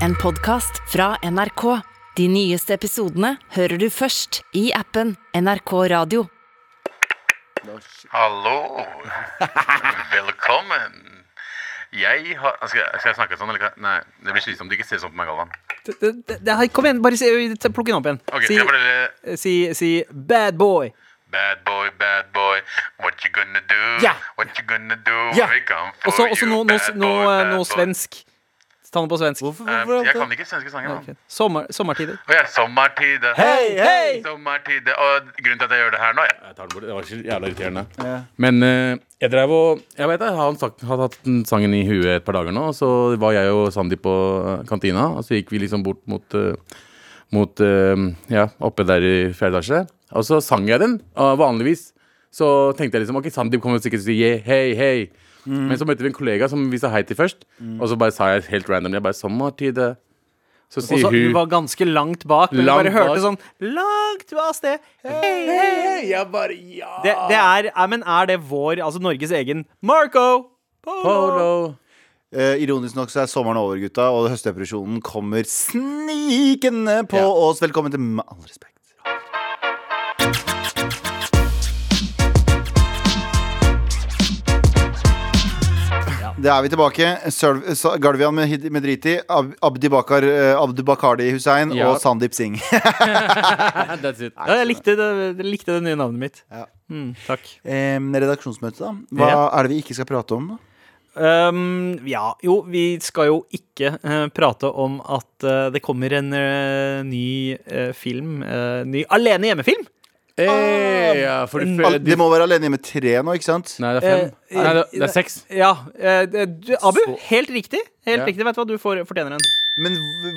En podkast fra NRK. De nyeste episodene hører du først i appen NRK Radio. Hallo. Velkommen. Jeg har Skal jeg, skal jeg snakke sånn, eller? hva? Nei, det blir slitsomt. Ikke se sånn på meg, Galvan. Det, det, det, her, kom igjen, bare si, plukk den opp igjen. Ok, si, jeg bare si, si bad boy. Bad boy, bad boy, what you gonna do? Ja. What you gonna do? Ja. We come for Også, også you, noe no, bad boy, bad noe boy. svensk. Ta den på svensk. Hvorfor, hvorfor jeg kan ikke svenske sanger. Okay. Sommer, sommertider. Å ja, sommertid. Hei, hei! Sommertider. Og grunnen til at jeg gjør det her nå jeg, Jeg tar den bort. Det var ikke jævla irriterende. Men uh, jeg drev og Jeg vet jeg har sagt, har hatt den sangen i huet et par dager nå. Så var jeg og Sandi på eh, kantina, og så gikk vi liksom bort mot uh, Mot uh, Ja, oppe der i fjerde etasje. Og så sang jeg den. Og vanligvis så tenkte jeg liksom Ok, Sandeep kommer sikkert til å si yeah, hei, hei. Men så møtte vi en kollega som vi sa hei til først. Og så bare sa jeg helt random Jeg bare 'Sommertid'. Så sier så hun hun var ganske langt bak, men Langt du bare hørte bak. sånn langt av sted. Hei, hei. Hei, jeg bare ja! Det, det er, er, men er det vår, altså Norges egen Marco Polo? Polo. Eh, ironisk nok så er sommeren over, gutta, og høstdepresjonen kommer snikende på Ja. oss. Velkommen til Med all respekt. Det er vi tilbake. Galvian Medriti, Ab Abdi Bakar, eh, Abdu Bakardi Hussein Ja. og Sandeep Singh. That's it. Ja, jeg likte det, jeg likte det nye navnet mitt. Ja. Mm, takk. Eh, redaksjonsmøte, da. Hva Ja. er det vi ikke skal prate om? da? Um, ja, jo, vi skal jo ikke uh, prate om at uh, det kommer en uh, ny film. ny Alene hjemme-film. Eh, ja, for du Al- Det må være Alene hjemme tre nå, ikke sant? Nei, det er fem. Eh, Nei, det, det er seks. Ja. eh, du, Abu, helt riktig. Helt Ja. riktig, Vet du hva, du får, fortjener en. Men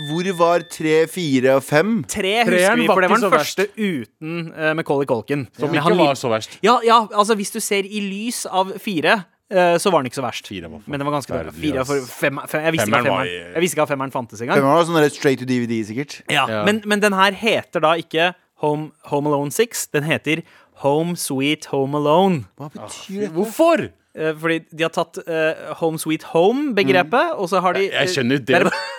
hvor var tre, fire og fem? Tre husker vi, for det var den så første uten uh, Macauley Culkin. Som ja. ikke var så verst. Ja, ja, altså hvis du ser i lys av fire, eh, så var den ikke så verst. Fire var Men den var ganske dårlig. Fire for fem, fem, jeg, visste Femmeren var jeg visste ikke at femmeren fantes engang. Femmeren var sånn straight to DVD, sikkert. Ja, Ja. Men, men den her heter da ikke Home, Home Alone 6. Den heter Home Sweet Home Alone. Hva betyr det? Hvorfor? Eh, fordi de har tatt uh, Home Sweet Home-begrepet, og så har de Jeg- jeg skjønner det, Det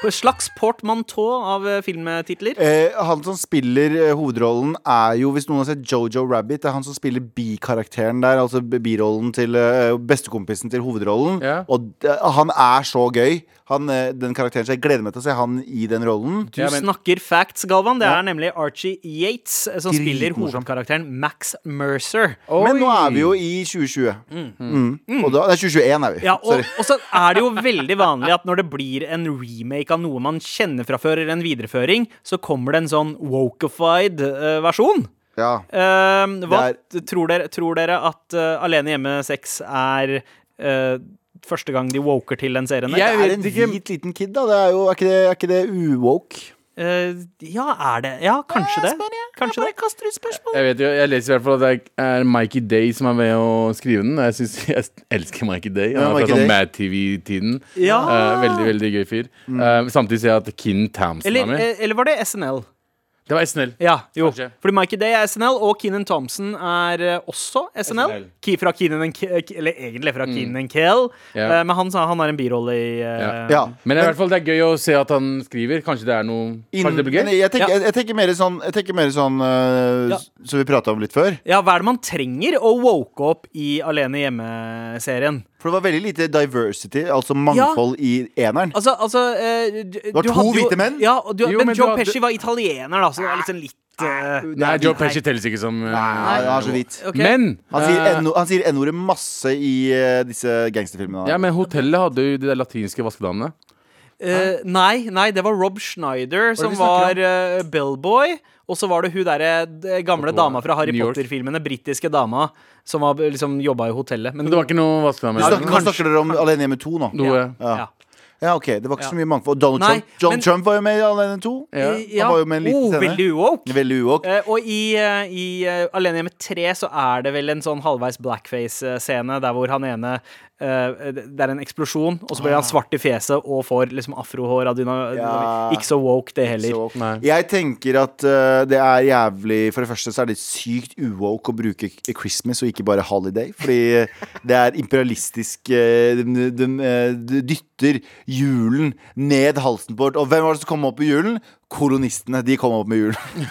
er slags portmanteau av uh, filmtitler. Eh, han som spiller uh, hovedrollen, er jo, hvis noen har sett Jojo Rabbit, det er han som spiller bikarakteren der, altså birollen til eh, bestekompisen til hovedrollen. Yeah. Og han er så gøy, han, eh, den karakteren. Så jeg gleder meg til å se han i den rollen. Du Ja, men- snakker facts, Galvan. Det Ja. er nemlig Archie Yates som som spiller hovedkarakteren Max Mercer. Men nå er vi jo i 2020. Mm. Og da, nei, 2021 er vi. Ja, og, Sorry. og så er det jo veldig vanlig at når det blir en remake av noe man kjenner fra før, eller en videreføring, så kommer det en sånn wokified uh, versjon. Ja. Uh, hva er... tror, dere, tror dere at uh, Alene hjemme 6 er eh, første gang de woker til den serien? Jeg Det er en ikke. hvit liten kid, da. Det er, jo, er ikke det, er ikke det uwoke? Uh, ja, er det Ja, kanskje det. Kanskje det. Jeg vet jo, jeg leser i hvert fall at det er Mikey Day som er med å skrive den. Jeg, synes, jeg elsker Mikey Day. Han er fra sånn Mad TV-tiden. Ja. Uh, veldig, veldig gøy fyr. Uh, samtidig ser jeg at Kin Tamsen Eller, er med. eller var det SNL? Det var SNL. Ja, jo. Kanskje. Fordi Mikey Day er SNL, og Keenan Thompson er eh, også SNL. SNL. Ki- Fra Keenan and Ke eller egentlig fra Keenan and Kel. Ja. Eh, men han sa han har en birolle i eh, Ja. Ja. Men i hvert fall det er gøy å se at han skriver. Kanskje det er noe Kanskje det blir gøy? jeg, tenker, jeg, jeg tenker mer sånn, jeg tenker mer sånn øh, Ja. s- Som vi prata om litt før. Ja, hva er det man trenger å woke opp i Alene hjemme-serien? For det var veldig lite diversity, altså mangfold, i eneren. Altså, altså eh, du, var du to hadde jo- hvite menn. Ja, og du, Jo, men, men du Joe hadde- Pesci var italiener, da, så det var liksom litt eh, Nei, Joe Pesci telles ikke som eh, Nei, han er så hvit. ok. Men Han sier eh, N- han sier N-ordet masse i øh, disse gangsterfilmene. Ja, men hotellet hadde jo de der latinske vaskedamene. Eh, nei, nei, det var Rob Schneider som vi snakker var uh, Bellboy. Og så var det hun derre d- gamle dama fra Harry New York. Potter-filmene, britiske dama, som var, liksom jobba i hotellet. Men Men det var ikke noe vaskedame. Nå snakker, nå snakker dere om Alene hjemme 2 nå. Ja. Ja. ja. ja, ok, Det var ikke Ja. så mye mangfold. Og Donald Nei, Trump John men- Trump var jo med i Alene 2. Ja. Han var jo med en liten oh, scene. veldig uwoke. Veldig uwoke. Eh, og i, eh, i eh, Alene hjemme 3 så er det vel en sånn halvveis blackface-scene der hvor han ene eh, Det er en eksplosjon, og så blir han svart i fjeset og får liksom afrohår av dyna Ja. Ikke så woke, det heller. Woke. Jeg tenker at uh, det er jævlig For det første så er det sykt uwoke å bruke Christmas og ikke bare holiday. Fordi det er imperialistisk eh, de, de, eh, de dytter julen ned halsen på vårt. Og hvem var det som kom opp i julen? Kolonistene. De kom opp med julen.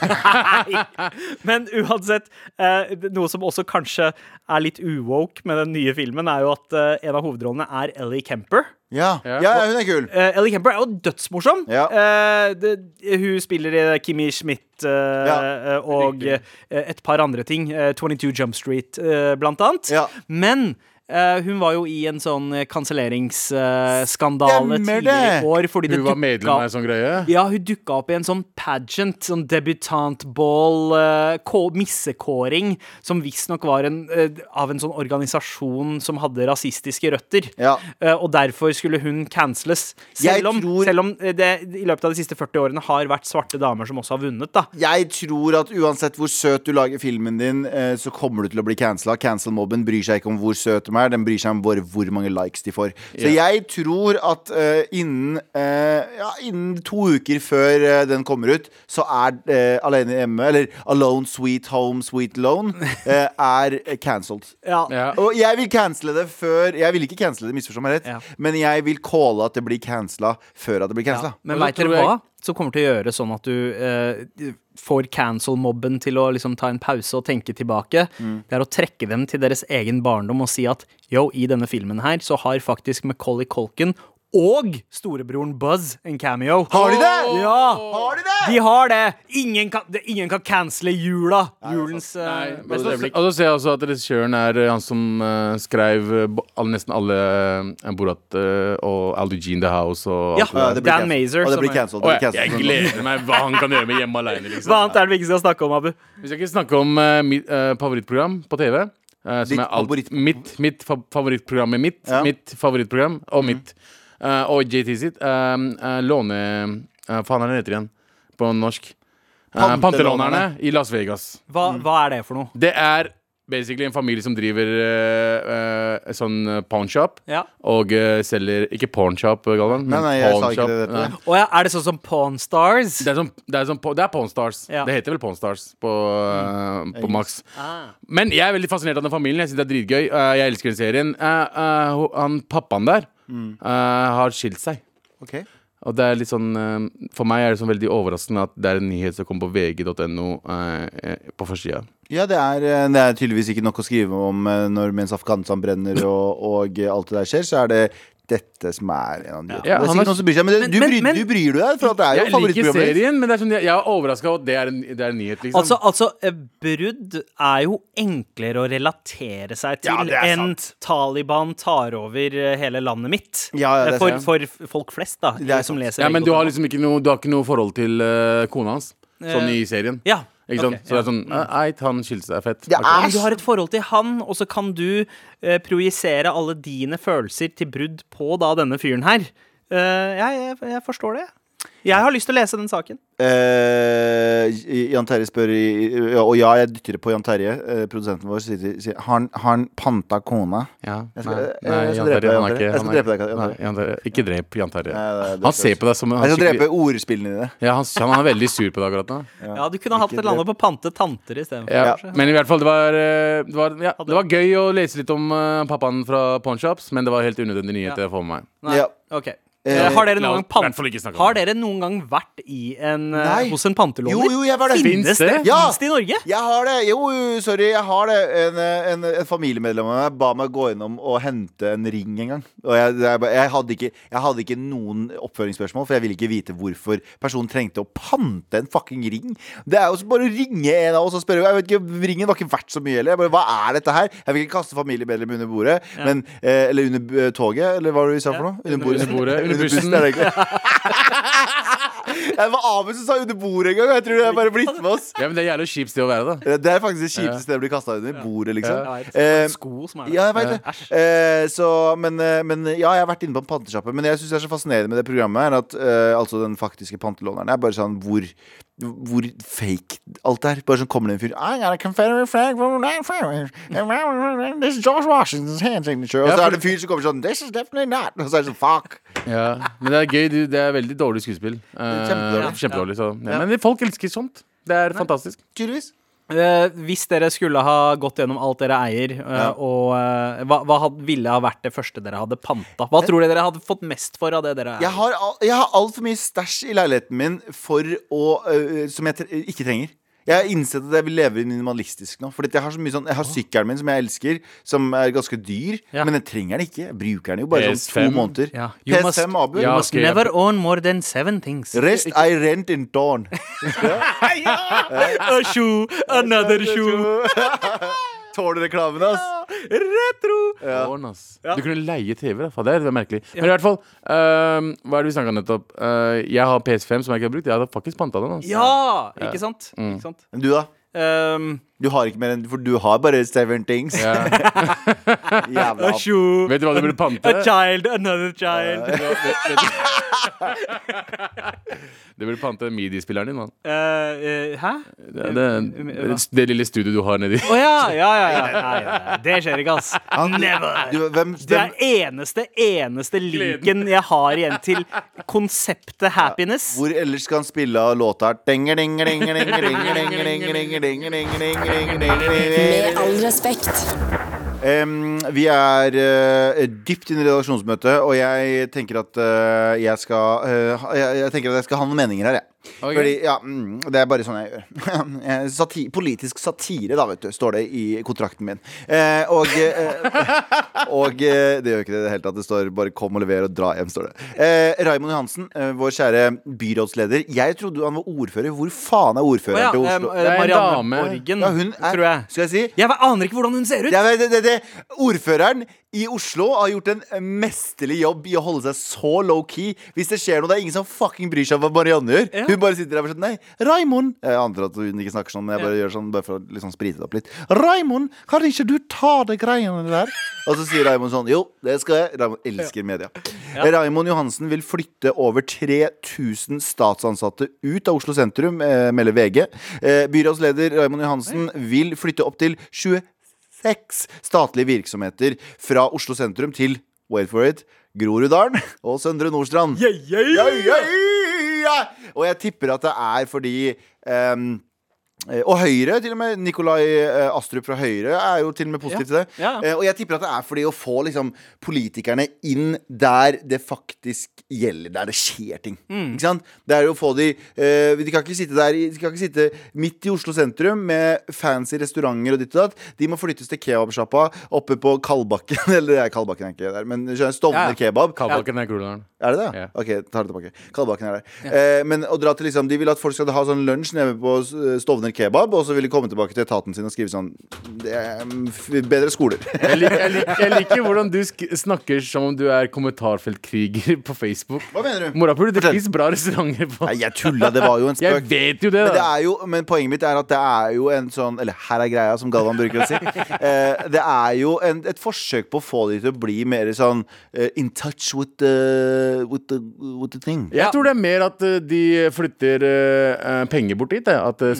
Men uansett, eh, noe som også kanskje er litt uwoke med den nye filmen, er jo at eh, en av hovedrollene er Ellie Kemper. Ja, Ja. ja hun er kul. Eh, Ellie Kemper er jo dødsmorsom. Ja. Eh, det, hun spiller i Kimmy Schmidt Ja, og eh, et par andre ting. eh, 22 Jump Street, eh, blant annet. Ja. Men eh, hun var jo i en sånn eh, kanselleringsskandale tidligere i år. Fordi det Hun var medlem av en sånn greie. ja, hun dukka opp i en sånn pageant, sånn debutantball, uh, missekåring, som visstnok var en, eh, av en sånn organisasjon som hadde rasistiske røtter. Ja. Eh, og derfor skulle hun canceles. Selv om, tror- selv om eh, det i løpet av de siste 40 årene har vært svarte damer som også har vunnet, da. Jeg tror at uansett hvor søt du lager filmen din, eh, så kommer du til å bli cancela. Cancel-mobben bryr seg ikke om hvor søt du er, den bryr seg om hvor, hvor mange likes de får. Så jeg tror at uh, innen, uh, ja, innen to uker før uh, den kommer ut, så er Alene hjemme, eller Alone Sweet Home Sweet Alone, eh, er cancelled. Ja. Ja. Og jeg vil cancele det før Jeg vil ikke cancele det, misforstå meg rett, Ja. men jeg vil calle at det blir cancela før at det blir cancela. Men veit dere hva som kommer til å gjøre sånn at du eh, får cancel-mobben til å liksom ta en pause og tenke tilbake? Mm. Det er å trekke dem til deres egen barndom og si at yo, i denne filmen her så har faktisk Macaulay Culkin og storebroren Buzz en cameo. Har de det? Ja! Har de det? De har det! Ingen kan, det, ingen kan cancele jula. Julens beste øyeblikk. og så ser jeg også at regissøren er eh, han som uh, skrev uh, nesten alle uh, Borat og Aldi Jean the House og Ja, alt det der. Dan. Mazer. Og det blir cancelled. Oh, det jeg, jeg gleder meg hva han kan gjøre med Hjemme alene. Hva Liksom. annet er det vi ikke skal snakke om, Abu? Vi skal ikke snakke om mitt favorittprogram på TV. som Ditt er alt, favoritt- mitt, mitt fa favorittprogram er mitt. Ja. Mitt favorittprogram og mitt. Eh, og JT sitt. Uh, uh, låne... Uh, faen er det heter igjen på norsk? Uh, Pantelånerne. Pantelånerne i Las Vegas. Hva, Mm. hva er det for noe? Det er basically en familie som driver uh, eh, sånn uh, pawnshop. Ja. Og selger Ikke pornshop, Galvan. Nei, men nei, jeg sa ikke det, dette. Nei. Og ja, er det sånn som Pawnstars? Det er, sånn, det, er sånn, det er Pawn Ja. Det heter vel Pawnstars på, Mm. på Max. Ah. Men jeg er veldig fascinert av den familien. Jeg synes det er dritgøy. Jeg elsker den serien. Han pappaen der Mm. eh, har skilt seg. Okay. Og det er litt sånn eh, For meg er det sånn veldig overraskende at det er en nyhet som kommer på vg.no eh, eh, på førstesida. Ja, det er, eh, det er tydeligvis ikke nok å skrive om eh, når mens Afghanistan brenner og, og alt det der skjer, så er det dette som er en av de Ja, det er sikkert er- noen som bryr seg, men, det, Men- du, bryr, men- du bryr du deg, for at det er jo Jeg liker serien, men det er sånn, jeg, jeg er overraska over at det er en, det er en nyhet, liksom. Altså, altså, eh, brudd er jo enklere å relatere seg til Ja, enn. Taliban tar over eh, hele landet mitt. Ja, ja, det er Eh, for, for folk flest, da. Det er som leser ja, men du har liksom ikke noe, du har ikke noe forhold til uh, kona hans. Sånn i serien. Ja. Ikke sant? Så det er sånn eh, Eit, han skilte seg. Fett. Ja, Ok. Men du har et forhold til han, og så kan du eh, projisere alle dine følelser til brudd på da denne fyren her. Eh, jeg, jeg, jeg forstår det. Jeg har lyst til å lese den saken. Eh, Jan Terje spør ja, Og ja, jeg dytter det på Jan Terje, eh, produsenten vår. Sier, sier, har han- har han panta kona? Ja, Jeg skal- nei, jeg- jeg skal Jan drepe Terje, han Jan er Terje. ikke Jeg skal drepe deg, Jan Nei, Terje. Jan Terje. Ikke drep Jan Terje. Nei, Han ser på deg som en Jeg han skal drepe ordspillene dine. ja, han, han er veldig sur på deg akkurat nå. Ja, Du kunne hatt et eller annet på pante tanter istedenfor. Ja, kanskje. men i hvert fall, det var, eh, det var, ja, det var gøy å lese litt om uh, pappaen fra Pawnshops, men det var helt unødvendig nyhet Ja. å få med meg. Nei. Ja. Eh, Eh, har, dere noen gang har dere noen gang vært i en, eh, hos en pantelåner? Jo, jo, jeg var det. Finnes Finnes det? Ja. Finnes det i Norge? Jeg har det. Jo, jo, sorry, jeg har det. En, en, en familiemedlem av meg ba meg gå innom og hente en ring en gang. Og jeg, jeg, jeg, hadde ikke, jeg hadde ikke noen oppføringsspørsmål, for jeg ville ikke vite hvorfor personen trengte å pante en fucking ring. Det er jo så bare å ringe en av oss og spørre. Jeg vet ikke, Ringen var ikke verdt så mye heller. Jeg bare, Hva er dette her? Jeg vil ikke kaste familiemedlem under bordet. Men, eh, eller under eh, toget, eller hva var det vi sa for noe? Under bordet. Under bordet, under bussen. er det egentlig. Det var Abu som sa under bordet en gang. Jeg tror det er bare blitt med oss. Ja, men Det er jævlig kjipt sted å være, da. Det er faktisk det kjipeste stedet å bli kasta under. Bordet, liksom. Ja, jeg vet. Eh, sko som er ja, jeg vet det. Æsj. Eh, så, men, eh, men ja, jeg har vært inne på en pantesjappe. Men jeg syns det er så fascinerende med det programmet, her at eh, altså den faktiske pantelåneren er bare sånn hvor hvor fake alt er. Bare sånn kommer det en fyr I got a Confederate flag from. This is George Washington's hand signature. Og så er det en fyr som kommer sånn This is definitely not. Og så er det sånn fuck. Ja, men det er gøy. Det er veldig dårlig skuespill. Eh, kjempedårlig. kjempedårlig så. Ja. Ja. Men folk elsker sånt. Det er fantastisk. Tydeligvis. Eh, hvis dere skulle ha gått gjennom alt dere eier, uh, Ja. og uh, hva, hva had, ville ha vært det første dere hadde panta? Hva tror dere dere hadde fått mest for av det dere eier? Jeg har, al- jeg har altfor mye stæsj i leiligheten min for å, som jeg tre ikke trenger. Jeg har innsett at jeg vil leve minimalistisk nå. Fordi jeg har så mye sånn Jeg har sykkelen min som jeg elsker, som er ganske dyr. Ja. Men jeg trenger den ikke. Jeg bruker den jo bare sånn to måneder. Ja. You must- PS5 Abu. You Must never own more than seven things. Rest I rent in dawn. A shoe, another shoe. Tåler reklamen, ass. Retro. Tårn, ass. Du kunne leie TV, da. Det er merkelig. Men i hvert fall, ehm, hva er det vi snakka nettopp? Eh, jeg har PS5 som jeg ikke har brukt. Jeg hadde faktisk panta den. ass. Ja, ikke sant? Ikke sant? Men du, da? Um, Du har ikke mer enn For du har bare seven things. Ja. Jævla a shoe, Vet du hva du burde pante? a child, another child. Du vet- vet- Du burde pante midi-spilleren din, mann. Uh, uh, hæ? Det, det, det lille studioet du har nedi. Å ja, ja, ja. ja. Nei, det skjer ikke, ass. Never. du, hvem, Det er eneste, eneste linken jeg har igjen til konseptet happiness. Hvor ellers skal han spille av låta dinger, dinger, dinger, dinger, dinger, dinger, dinger, dinger, dinger, dinger, Med all respekt. Um, vi er uh, dypt inne i redaksjonsmøtet, og jeg tenker at uh, jeg skal uh, jeg, jeg tenker at jeg skal ha noen meninger her, jeg. Ok. Fordi, ja, mm, Det er bare sånn jeg gjør. Eh, Sati politisk satire, da, vet du, står det i kontrakten min. Eh, og eh, og eh, det gjør ikke det i det hele tatt. Det står bare 'kom og lever og dra hjem', står det. Eh, Raymond Johansen, eh, vår kjære byrådsleder. Jeg trodde han var ordfører. Hvor faen er ordføreren oh, ja, til Oslo? Det er Marianne. Borgen, Ja, hun er, tror jeg. Skal jeg si? Jeg aner ikke hvordan hun ser ut. Det, er- det, det, det. Ordføreren i Oslo har gjort en mesterlig jobb i å holde seg så low-key. Hvis det skjer noe, det er ingen som fucking bryr seg om hva Marianne gjør. Ja. Hun bare sitter der og er sånn Nei, Raimond Jeg antar at hun ikke snakker sånn, men jeg bare gjør sånn bare for å liksom sprite det opp litt. Raimond, kan ikke du ta de greiene der? Og så sier Raimond sånn Jo, det skal jeg. Raimond elsker media. Raimond Johansen vil flytte over 3000 statsansatte ut av Oslo sentrum, eh, melder VG. Eh, byrådsleder Raimond Johansen vil flytte opp til 20 seks statlige virksomheter fra Oslo sentrum til wait for it, Groruddalen og Søndre Nordstrand. Yeah, yeah. yeah. ja, ja. Og jeg tipper at det er fordi eh, og Høyre, til og med. Nikolai eh, Astrup fra Høyre er jo til og med positiv til det. Ja. Eh, og jeg tipper at det er fordi å få liksom, politikerne inn der det faktisk gjelder, der det skjer ting. Mm. Ikke sant? Det er jo å få de eh, De kan ikke sitte der De kan ikke sitte midt i Oslo sentrum med fancy restauranter og ditt og datt. De må flyttes til kebabsjappa oppe på Kalbakken. Eller det er Kalbakken er ikke der, men skjønner Stovner Ja, ja. kebab. Kalbakken er Groruddalen. Er det det? Ja. Ok, tar det tilbake. Kalbakken er der. Eh, men å dra til liksom De vil at folk skal ha sånn lunsj nede på eh, Stovner kebab, og så vil de komme tilbake til etaten sin og skrive sånn det er, mm, Bedre skoler. Jeg liker, jeg, liker, jeg liker hvordan du sk snakker som om du er kommentarfeltkriger på Facebook. Hva mener du? Morapuler, det fins bra restauranter på Nei, jeg tulla, det var jo en spøk. Jeg vet jo det, Men, det da. er jo, men poenget mitt er at det er jo en sånn Eller her er greia, som Galvan bruker å si. Eh, det er jo en, et forsøk på å få de til å bli mer sånn uh, in touch with the, with the, with the thing. Jeg tror det er mer at eh, de flytter uh, penger bort dit. At eh,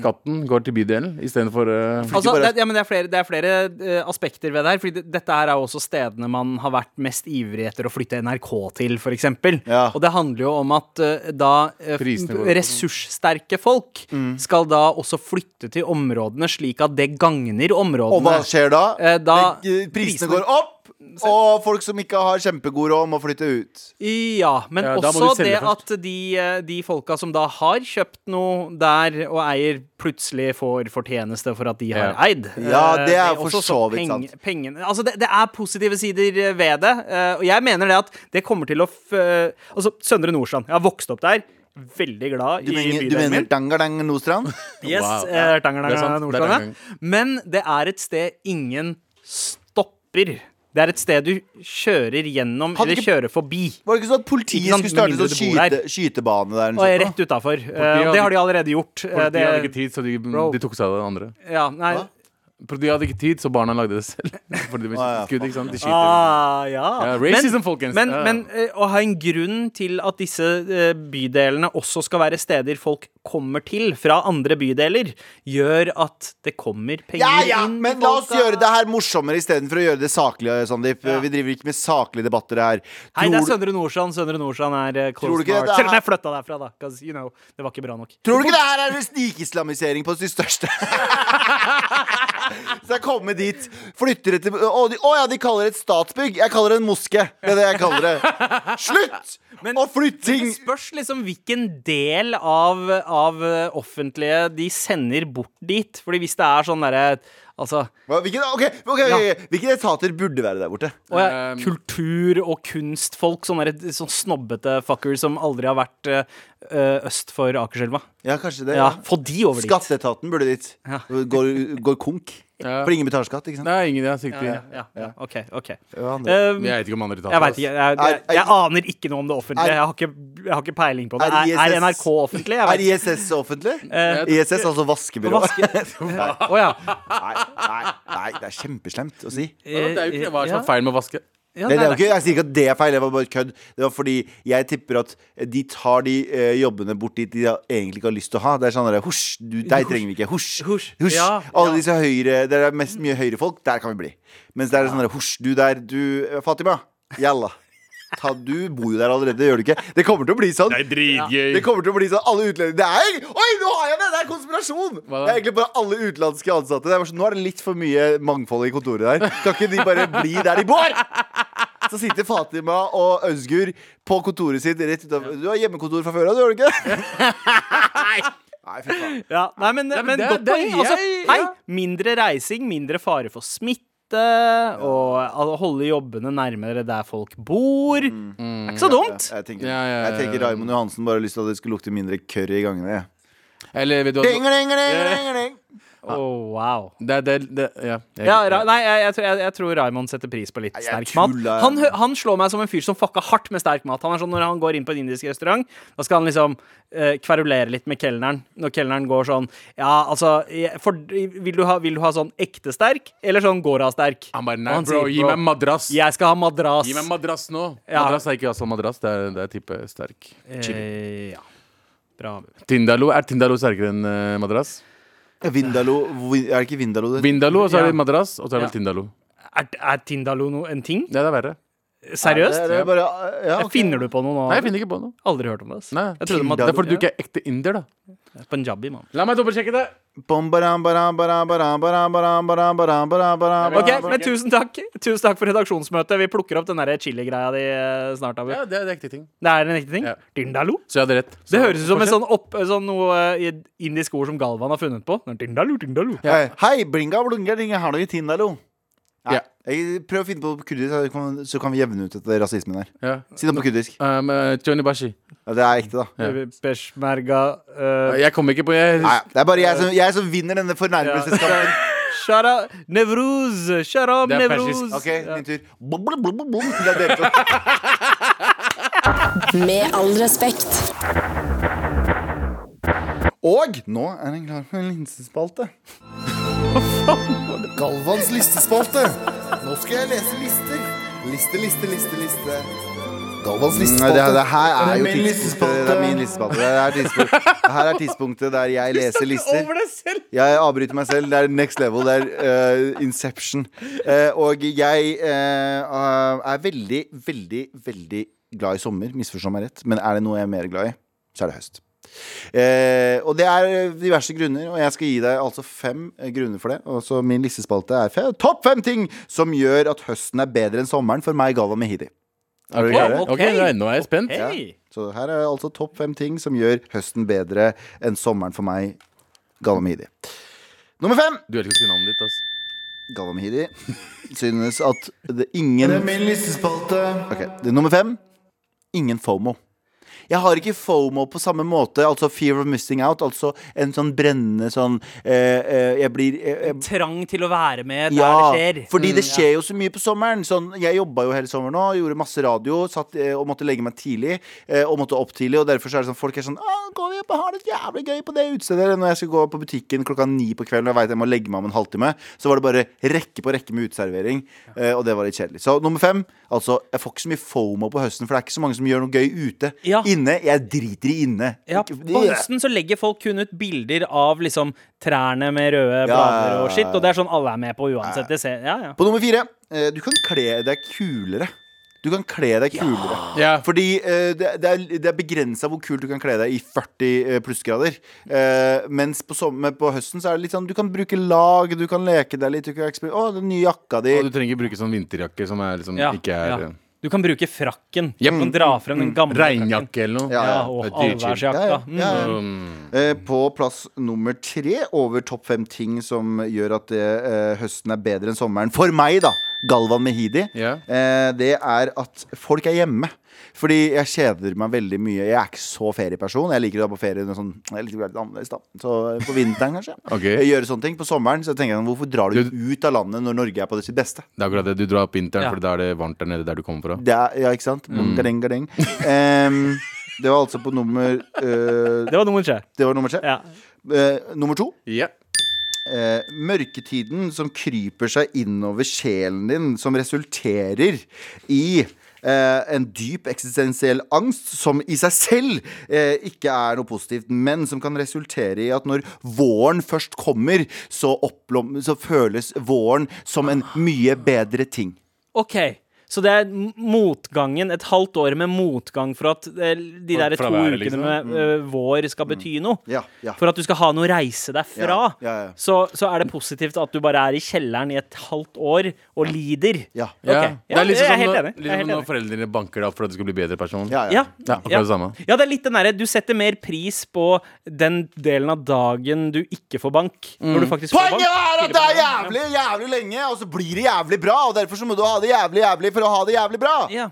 går til bydelen istedenfor uh, Altså, bare- det, ja, det er flere, det er flere uh, aspekter ved det her. Fordi det, dette her er jo også stedene man har vært mest ivrig etter å flytte NRK til, f.eks. Ja. Og det handler jo om at uh, da eh, opp. ressurssterke folk skal da også flytte til områdene, slik at det gagner områdene. Og hva skjer da? Eh, da- eh, prisene prisene- går opp, og folk som ikke har kjempegod råd, må flytte ut. Ja, men Ja, også det først. at de, eh, de folka som da har kjøpt noe der og eier, plutselig får fortjeneste for at de har Ja. eid. Ja, Eh, det er for så vidt peng- sant. Pengene, altså det, det er positive sider eh, ved det, og jeg mener det at det kommer til å f Altså, Søndre Nordstrand. Jeg har vokst opp der. Veldig glad Du i mener, du mener min. Nordstrand? Yes, Wow. eh, Det er Det er Nordstrand, Men det er et sted ingen stopper. Det er et sted du kjører gjennom ikke, eller kjører forbi. Var det ikke sånn at politiet skulle starte sånn skyte, skytebane der? Og er rett utafor. hadde- det har de allerede gjort. Politiet Politiet hadde ikke tid, så de, de tok seg av det andre. ja, nei Hva? De hadde ikke tid, så barna lagde det selv. Fordi de Ah, ja, skudd, ikke sant? De skyter. ah, ja. Ja, racism, men, folkens. Men, Ja. men eh, å ha en grunn til at disse eh, bydelene også skal være steder folk kommer til fra andre bydeler, gjør at det kommer penger Ja, ja, inn. men la oss gjøre det her morsommere istedenfor å gjøre det saklige, Sandeep. Ja. Vi driver ikke med saklige debatter her. Hei, det er Søndre Nordstrand. Søndre Nordstrand er Tror close to heart. Selv om jeg flytta derfra, da. 'cause, you know, det var ikke bra nok. tror du ikke det her er snikislamisering på sitt største? Så jeg kommer dit, flytter det til Å de, å ja, de kaller det et statsbygg. Jeg kaller det en moske. Det er det jeg kaller det. Slutt Men- å flytte ting! Det spørs liksom hvilken del av, av eh, offentlige de sender bort dit. Fordi hvis det er sånn derre Altså Hva, Hvilke, okay, ok, ok, Hvilke etater burde være der borte? og jeg, Um, kultur- og kunstfolk, sånne, sånne sånn snobbete fuckers som aldri har vært eh, øst for Akerselva. Ja, kanskje det. Ja, Ja. få de over dit. Skatteetaten burde dit. Ja. Går, går konk. Ja. For ingen betaler skatt, ikke sant? Det er ingen jeg har sikkert Ja, ja, ja, OK. ok Um. Eh, Jeg vet ikke om andre etater. Jeg vet ikke. Jeg, jeg, Er- jeg aner ikke noe om det offentlige. Er- Jeg har ikke, jeg har ikke peiling på det. Er Er, er NRK offentlig? Jeg Er vet. ISS offentlig? Eh, ISS, altså vaskebyrå. Vaske- Å ja. Nei, nei, nei, det er kjempeslemt å si. Det er jo ikke hva som Ja. er feil med å vaske. Ja, Det, det er jo nei, jeg sier ikke at det er feil, det var bare kødd. Det var fordi jeg tipper at de tar de eh, jobbene bort dit de egentlig ikke har lyst til å ha. Det er sånn der, husj, du, deg trenger vi ikke. Husj. Husj. husj. Ja, Alle ja. disse høyre Det er mest mye høyrefolk, der kan vi bli. Mens det er sånn der, husj, du der, du Fatima. Jalla. Ta, du bor jo der allerede, gjør du ikke? Det kommer til å bli sånn. Det er dritgøy. Det kommer til å bli sånn alle utlendinger Det er Oi, nå har jeg det! Det er konspirasjon! Hva? Det er egentlig bare alle utenlandske ansatte. Det er sånn, nå er det litt for mye mangfold i kontoret der. Kan ikke de bare bli der de bor? Så sitter Fatima og Øzgur på kontoret sitt rett utenfor Du har hjemmekontor fra før av, du gjør du ikke? Nei, fy faen. Ja, nei, men, men men det- godt poeng. Altså, hei, mindre reising, mindre fare for smitte. Og holde jobbene nærmere der folk bor. Det er ikke så dumt. Jeg tenker, Ja, ja, ja, ja. Raymond Johansen bare har lyst til at det skulle lukte mindre curry i gangene. Eller vil du ha Ding, ding, ding, ding, ding. Oh, wow. Det, det, det, ja. Jeg- Ja, Ra nei, jeg, jeg, tror- jeg, tror Raymond setter pris på litt sterk mat. Han, han slår meg som en fyr som fucka hardt med sterk mat. Han er sånn Når han går inn på en indisk restaurant, da skal han liksom eh, kverulere litt med kelneren. Når kelneren går sånn Ja, altså for, vil, du ha, vil du ha sånn ekte sterk, eller sånn Gora-sterk? Han bare nei, han bro, sier, gi meg madrass. Jeg skal ha madrass. Gi meg madrass nå. Ja. Madrass er ikke altså madrass, det er, det er type sterk. Eh, ja. Bra. Tindalo, Er Tindalo sterkere enn eh, madrass? Vindalo Er det ikke Vindalo det? Vindalo, og så er Ja. det madrass, og så er det Ja. vel Tindalo. Er, er Tindalo no, en ting? Ja, det er verre. Eh, seriøst? Nei, det, bare, ja, eh, okay. Finner du på noe nå? Nei, jeg finner ikke på noe. Aldri hørt om det. Nei, det er fordi du ikke er ekte indier, da. Punjabi, mann. La meg dobbeltsjekke det. Ok, men tusen takk Tusen takk for redaksjonsmøtet. Vi plukker opp den chili-greia di eh, snart. Abu. Ja, det er en ekte ting. Det er en ekte ting? Ja. Dindalo? Så jeg hadde rett. Så det høres ut som et sånn, opp, sånn noe indisk ord som Galvan har funnet på. Dindalo, dindalo. Ja. Hei, bringa blunga, ringa hallo i tindalo. Ja. Jeg prøv å finne på kurdisk, så kan, så kan vi jevne ut dette rasismen her. Ja. Si det på kurdisk. Um, uh, Johnny Bashi. Ja, det er ekte, da. Ja. Peshmerga eh, Jeg kommer ikke på jeg, Nei, det er bare jeg som, jeg som vinner denne fornærmelseskampen. Shara Nevruz. Sharam Det er Nevruz. persisk. OK, min tur. Blum, blum, blum, blum, blum. Det er dere to. Med all respekt. Og nå er den klar for en linsespalte. Galvans listespalte. Nå skal jeg lese lister. Liste, liste, liste, liste. Galvans listespalte. Det, det her er jo tidspunktet. Det er min listespalte. Det er det her er tidspunktet der jeg leser lister. Jeg avbryter meg selv. Det er next level. Det er uh, Inception. Uh, og jeg uh, er veldig, veldig, veldig glad i sommer. Misforstå meg rett. Men er det noe jeg er mer glad i, så er det høst. Eh, og det er diverse grunner, og jeg skal gi deg altså fem eh, grunner for det. Og så min listespalte er fem, topp fem ting som gjør at høsten er bedre enn sommeren for meg, Galva Mehidi. Er du klar? Okay. Ok, okay. nå er jeg spent. Hei. Så her er altså topp fem ting som gjør høsten bedre enn sommeren for meg, Galva Mehidi. Nummer fem. Du vet ikke å si navnet ditt, altså. Galva Mehidi synes at det ingen Det er min listespalte. Okay. det er Nummer fem. Ingen FOMO. Jeg har ikke FOMO på samme måte, altså fear of missing out. Altså en sånn brennende sånn eh, eh, Jeg blir eh, Trang til å være med der ja, det skjer. fordi det Mm, skjer jo så mye på sommeren. Sånn, jeg jobba jo hele sommeren nå, gjorde masse radio satt, eh, og måtte legge meg tidlig. Eh, og måtte opp tidlig, og derfor så er det sånn folk er sånn ah, går vi opp og har det jævlig gøy på det utestedet. Når jeg skal gå på butikken klokka ni på kvelden og jeg vet jeg må legge meg om en halvtime, så var det bare rekke på rekke med uteservering, eh, og det var litt kjedelig. Så nummer fem, altså, jeg får ikke så mye fomo på høsten, for det er ikke så mange som gjør noe gøy ute. Ja. Inne, jeg driter i inne. Ja, På høsten så legger folk kun ut bilder av liksom trærne med røde blader og skitt. og det er sånn alle er med på uansett. Det ser, ja, ja. På nummer fire, eh, du kan kle deg kulere. Du kan kle deg kulere. Ja. Fordi uh, det, det er, det er begrensa hvor kult du kan kle deg i 40 plussgrader. Uh, mens på, sommer, på høsten så er det litt sånn du kan bruke lag, du kan leke deg litt. Du kan eksper- Å, den nye jakka di. Og du trenger ikke bruke sånn vinterjakke som er liksom Ja, ikke er ja. Du kan bruke frakken. Du kan dra frem den gamle frakken. Regnjakke eller noe. Ja, Ja, ja. og allværsjakka. Ja, Mm. ja, ja. Um, Eh, på plass nummer tre over topp fem ting som gjør at eh, høsten er bedre enn sommeren. For meg, da. Galvan Mehidi. yeah. Eh, det er at folk er hjemme. Fordi jeg kjeder meg veldig mye. Jeg er ikke så ferieperson. Jeg liker å dra på ferie sånn, jeg liker å være litt annerledes da Så på vinteren, kanskje. okay. Jeg gjør sånne ting. På sommeren så tenker jeg hvorfor drar du ut av landet når Norge er på det sitt beste? Det er akkurat det. Du drar på vinteren, Ja. for da er det varmt der nede der du kommer fra. Det er, ja, ikke sant? Gadeng, gadeng. um, det var altså på nummer uh, Det var nummer tre. Det var nummer tre. Ja. Uh, nummer to. Ja. Eh, mørketiden som kryper seg innover sjelen din, som resulterer i eh, en dyp eksistensiell angst som i seg selv eh, ikke er noe positivt, men som kan resultere i at når våren først kommer, så, så føles våren som en mye bedre ting. OK. Så det er motgangen, et halvt år med motgang for at eh, de For- der to ukene liksom. med eh, vår skal bety noe. Ja, ja. For at du skal ha noe å reise deg fra. Ja, ja, ja. Så, så er det positivt at du bare er i kjelleren i et halvt år og lider. Ja. Okay. Det er liksom er helt når, er liksom når foreldrene banker deg opp for at du skal bli bedre person. Ja, Ja. Det samme. Ja, det er litt den derre Du setter mer pris på den delen av dagen du ikke får bank, når du faktisk får bank. Poenget er at det er jævlig, jævlig lenge, og så blir det jævlig bra. Og derfor så må du ha det jævlig, jævlig for å ha det jævlig bra. Ja.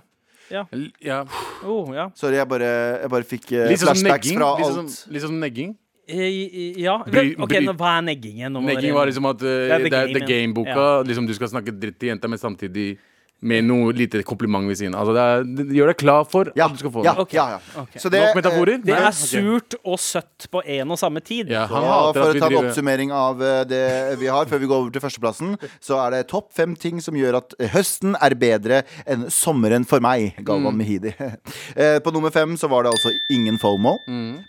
ja. L- Ja. Oh, ja. Sorry, jeg bare, jeg bare fikk eh, Litt sånn som flashbacks negging. fra Litt alt. sånn, litt sånn negging. Eh, ja. Bry- OK, bry- nå, hva er neggingen? Nå må Negging dere- var liksom at uh, Det er The det er Game, The ja. Game-boka. Liksom Du skal snakke dritt til jenta, men samtidig med noe lite kompliment ved siden av. Altså, det, er, det gjør deg klar for Ja, at du skal få ja, den. Ja, ja. Ok. Så det, Nok metaforer? Det Nei, er ok. surt og søtt på en og samme tid. Ja, han Ja, hater for at å vi ta en driver oppsummering av eh, det vi har, før vi går over til førsteplassen, så er det topp fem ting som gjør at høsten er bedre enn sommeren for meg. Galvan Mehidi. Eh, På nummer fem så var det altså ingen FOMO.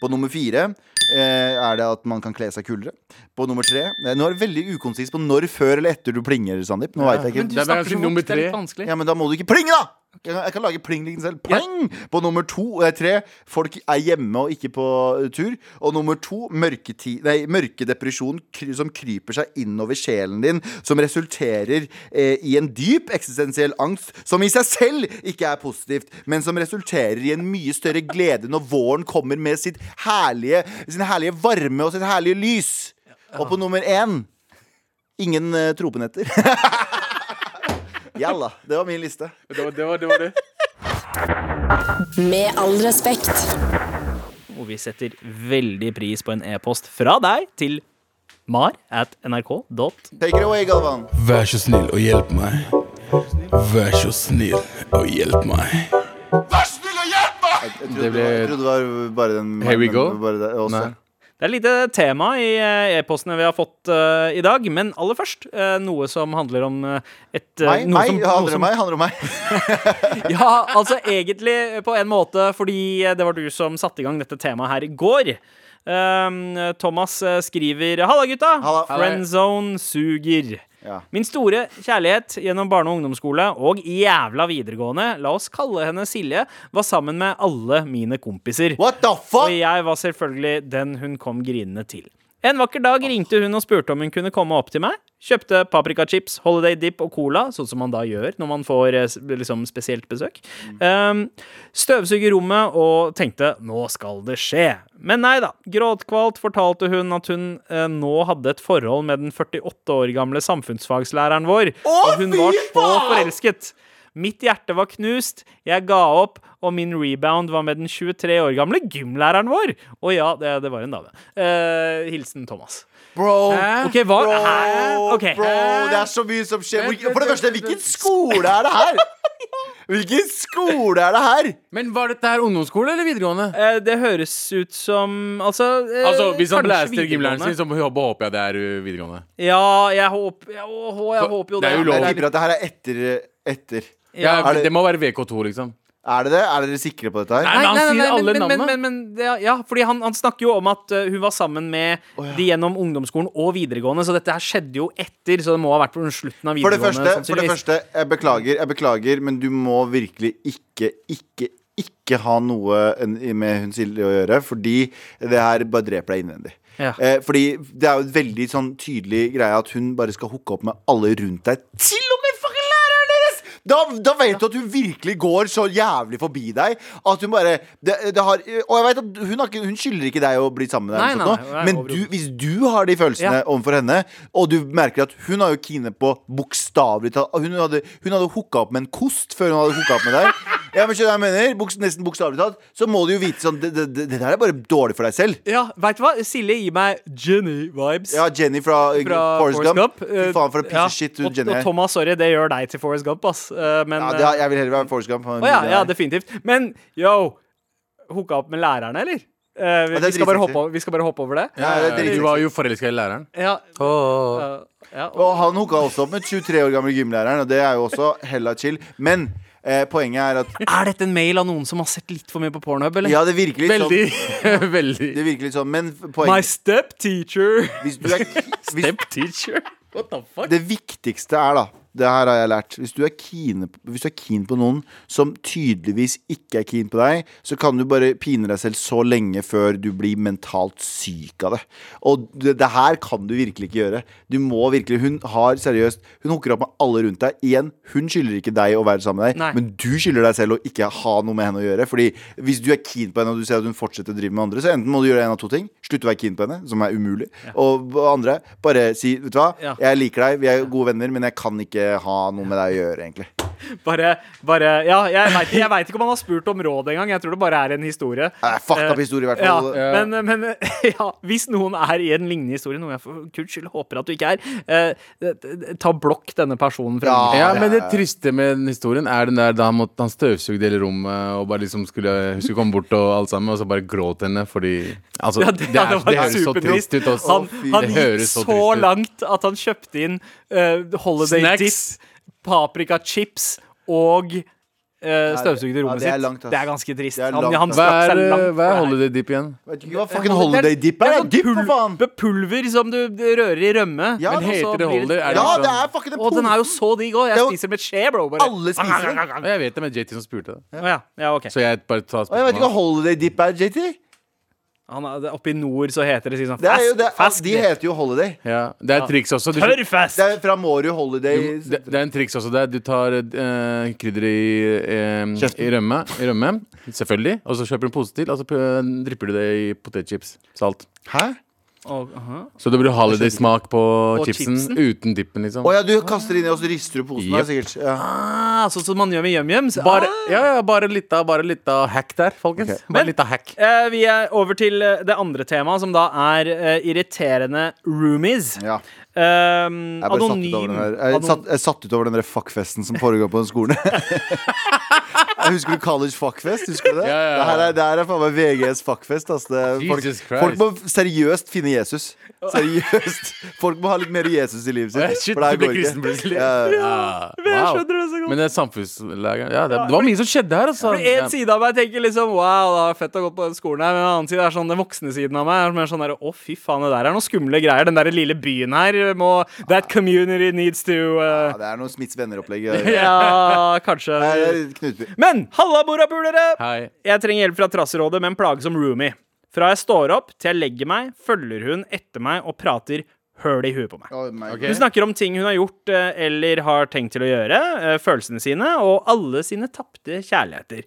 På nummer fire eh, er det at man kan kle seg kulere. På nummer tre eh, Nå er det veldig ukonsist på når før eller etter du plinger, Sandeep. Nå vet jeg Men ikke. du Det er snakker kanskje så nummer det er litt tre. Vanskelig. Ja, men da må du ikke plinge, da! Jeg kan, jeg kan lage pling-lyden selv. Pling! På nummer to eh, tre folk er hjemme og ikke på eh, tur. Og nummer to mørketi- nei, mørkedepresjon kry, som kryper seg innover sjelen din, som resulterer eh, i en dyp eksistensiell angst, som i seg selv ikke er positivt, men som resulterer i en mye større glede når våren kommer med sitt herlige, sin herlige varme og sitt herlige lys. Og på nummer én ingen eh, tropenetter. Jalla. Det var min liste. Det var det. Var, det, var det. Med all respekt. Og vi setter veldig pris på en e-post fra deg til mar at nrk.no. Take it away, Galvan. Vær så snill og hjelp meg. Vær så snill og hjelp meg. Vær Jeg trodde, Det ble- jeg trodde det var bare den Here we go? Bare det, også. Nei. Det er lite tema i eh, e-postene vi har fått uh, i dag, men aller først uh, noe som handler om et Meg? noe som- handler som- om meg? Handler om meg? Ja, altså egentlig på en måte fordi det var du som satte i gang dette temaet her i går. Um, Thomas skriver Halla, gutta! Halla. Friendzone suger. Ja. Min store kjærlighet gjennom barne- og ungdomsskole og jævla videregående, la oss kalle henne Silje, var sammen med alle mine kompiser. What the fuck? Og jeg var selvfølgelig den hun kom grinende til. En vakker dag ringte hun og spurte om hun kunne komme opp til meg. Kjøpte paprikachips, holiday dip og cola, sånn som man da gjør når man får eh, liksom spesielt besøk. Um, støvsuger rommet og tenkte nå skal det skje. Men nei da. Gråtkvalt fortalte hun at hun eh, nå hadde et forhold med den 48 år gamle samfunnsfagslæreren vår. og hun var så forelsket. Mitt hjerte var knust, jeg ga opp, og min rebound var med den 23 år gamle gymlæreren vår. Og ja, det, det var en dame. Eh, hilsen Thomas. Bro, okay, hva? bro, Hæ? Ok. bro, det er så mye som skjer. For det første, hvilken skole er det her? Hvilken skole er det her? Men var dette her ungdomsskole eller videregående? Eh, det høres ut som Altså, eh, Altså, Hvis han blaster gymlæreren sin, så håper jeg det er uh, videregående. Ja, jeg håper Jeg, å, jeg håper jo det Det er jo lov. Jeg er tipper at det her er etter, etter. Ja, Er det- det må være VK2, liksom. Er det det? Er dere sikre på dette her? Nei, men han sier alle men, men, navnene. men, men, det, ja, fordi han, han snakker jo om at uh, hun var sammen med de gjennom ungdomsskolen og videregående, så dette her skjedde jo etter, så det må ha vært på slutten av For det videregående. første, for det sannsynligvis. første jeg beklager, jeg beklager, men du må virkelig ikke, ikke, ikke ha noe en- med hun Silje å gjøre, fordi det her bare dreper deg innvendig. Ja. Eh, fordi det er jo et veldig sånn tydelig greie at hun bare skal hooke opp med alle rundt deg, til og med! Da, da vet du at hun virkelig går så jævlig forbi deg at hun bare det, det har, Og jeg vet at hun, har hun skylder ikke deg å bli sammen med deg, Nei, nei, nei, men du, hvis du har de følelsene Ja. overfor henne, og du merker at hun har jo kine på bokstavelig talt Hun hadde, hun hadde hooka opp med en kost før hun hadde hooka opp med deg. Ja, men skjønner jeg mener? Buks, nesten bokstavelig talt. Så må du jo vite sånn Det, det, det, der er bare dårlig for deg selv. Ja, veit du hva? Silje gir meg Jenny-vibes. Ja, Jenny fra, fra Forrest Gump. Fy Eh, faen, for en piece ja. shit hun og, Jenny og. Thomas, sorry, det gjør deg til Forrest Gump, ass. Eh, men Ja, eh, det, er- jeg vil heller være Forrest Gump. Å ja, ja, definitivt. Men yo, hooka opp med lærerne, eller? Uh, vi, vi, skal bare hoppe, over- vi skal bare hoppe over det? Ja, det er Du var jo forelska i læreren. Ja. Åh. ja, og. Og han hooka også opp med 23 år gamle gymlæreren, og det er jo også hella chill. Men eh, poenget er at Er dette en mail av noen som har sett litt for mye på Pornhub, eller? Ja, det virker litt sånn. Veldig. Veldig. Det virker litt sånn, men My poenget step teacher. hvis du er, hvis, Step teacher. What the fuck? Det viktigste er da det her har jeg lært. Hvis du, er keen, hvis du er keen på noen som tydeligvis ikke er keen på deg, så kan du bare pine deg selv så lenge før du blir mentalt syk av det. Og det, det her kan du virkelig ikke gjøre. Du må virkelig Hun har seriøst Hun hooker opp med alle rundt deg. Igjen, hun skylder ikke deg å være sammen med deg, Nei. men du skylder deg selv å ikke ha noe med henne å gjøre. Fordi hvis du er keen på henne, og du ser at hun fortsetter å drive med andre, så enten må du gjøre en av to ting. Slutte å være keen på henne, som er umulig. Og andre, bare si Vet du hva, Ja. jeg liker deg, vi er gode venner, men jeg kan ikke ha noe med deg å gjøre, egentlig. Bare, bare Ja, jeg veit vet ikke om han har spurt om råd engang. Jeg tror det bare er en historie. Eh, Fucked up historie, i hvert fall. Ja, men, men ja, hvis noen er i en lignende historie, noe jeg for guds skyld håper at du ikke er, eh, ta blokk denne personen fra Ja. Ja, men det triste med den historien er den der da han, måtte, han støvsugde hele rommet og bare liksom skulle, skulle komme bort og alt sammen, og så bare gråt henne fordi Altså, Ja, det, det, ja, er, det det høres så trist ut også. Han, han gikk så, så langt at han kjøpte inn uh, holiday Snacks. dip, paprikachips og uh, støvsugde ja, rommet det er sitt. langt, ass. det er ganske trist. Er Han, langt, han. Hva er, eh, hva er holiday dip igjen? Vet du ikke hva fucking holiday dip er? Det er sånn dip! Pul- Pulver som du rører i rømme. Ja, Men heter det holiday? Ja, liksom- det er fucking en Og den er jo så digg òg. Jeg jo- spiser med skje, bro. Bare. Alle spiser den. Jeg vet det, men JT som spurte det. Ja. ja, okay. Så jeg bare tar spørsmålet. jeg vet ikke hva holiday dip er, JT. Han er, oppe i nord så heter det sånn Det jo fast, det, fast de heter jo holiday. Ja, det er et triks også. Du, Tørrfest! Det er fra Mårud Holiday. du, det, det er en triks også der. Du tar eh, krydder i, eh, i, rømme, i rømme, selvfølgelig. Og så kjøper du en pose til, og så dripper du det i potetchips. Salt. Hæ? Og, aha. Så det blir holiday-smak på chipsen, chipsen? uten dippen, liksom. Å ja, du kaster det inn, og så rister du posen der, Yep. sikkert. Ja. Ah, sånn som man gjør med yum-yums. Bare, ah. ja, ja, bare litt av, bare litt av hack der, folkens. Ok. Bare Men- litt av hack. Eh, vi er over til eh, det andre temaet, som da er eh, irriterende roomies. ja. Um, Jeg, bare satt ut over anonym den der. Jeg, satt, jeg satt ut over den der fuckfesten som foregår på den skolen. husker du College fuckfest? Husker du det? Ja, ja, ja. Det her er, det her er faen meg VGs fuckfest. Altså. Det folk, folk må seriøst finne Jesus. Seriøst. Folk må ha litt mer Jesus i livet sitt. Shit, for det her går ikke. Ja. Ja, Jeg wow. det. Men det er samfunnslæger Ja, det, det var mye som skjedde her, altså. En side av meg tenker liksom Wow, det er fett å gå på den skolen her. Men en annen side er sånn den voksne siden av meg er mer sånn der Å, fy faen, det der er noen skumle greier. Den der lille byen her må That community needs to Ja, uh, det er noe Smiths venner-opplegg. Ja, kanskje. Nei, Knutby. Men halla, morapulere! Jeg trenger hjelp fra Trasserådet med en plage som roomie. Fra jeg står opp til jeg legger meg, følger hun etter meg og prater høl i huet på meg. Oh my Hun snakker om ting hun har gjort eh, eller har tenkt til å gjøre, eh, følelsene sine og alle sine tapte kjærligheter.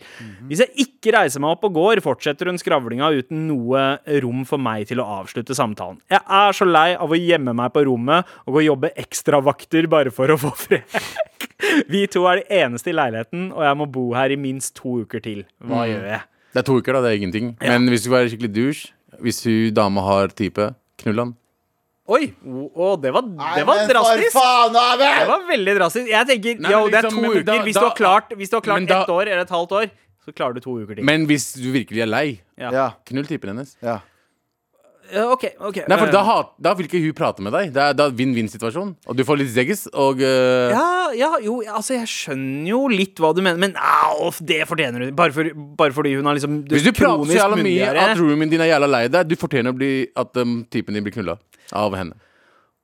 Hvis jeg ikke reiser meg opp og går, fortsetter hun skravlinga uten noe rom for meg til å avslutte samtalen. Jeg er så lei av å gjemme meg på rommet og gå og jobbe ekstravakter bare for å få fred. Vi to er de eneste i leiligheten, og jeg må bo her i minst to uker til. Hva Mm. gjør jeg? Det er to uker, da. Det er ingenting. Men hvis du er skikkelig douche, hvis hun dama har type, knull han. Oi! Å, det var, Nei, det var men drastisk. For faen, Det var veldig drastisk. Jeg tenker, Nei, jo, det er liksom, to men uker. da- hvis, du har klart, hvis du har klart men da- ett år eller et halvt år, så klarer du to uker til. Men hvis du virkelig er lei, ja. Knull typen hennes. ja. Ja, OK. ok Nei, for Eh, da, hat, da vil ikke hun prate med deg. Det er da vinn-vinn-situasjon. Og du får litt zeggis, og uh... ja, ja, jo, altså Jeg skjønner jo litt hva du mener, men au, det fortjener du. Bare, for, bare fordi hun har liksom Hvis du prater så jævla mye at roomien din er jævla lei deg, du fortjener å bli at um, typen din blir knulla av henne.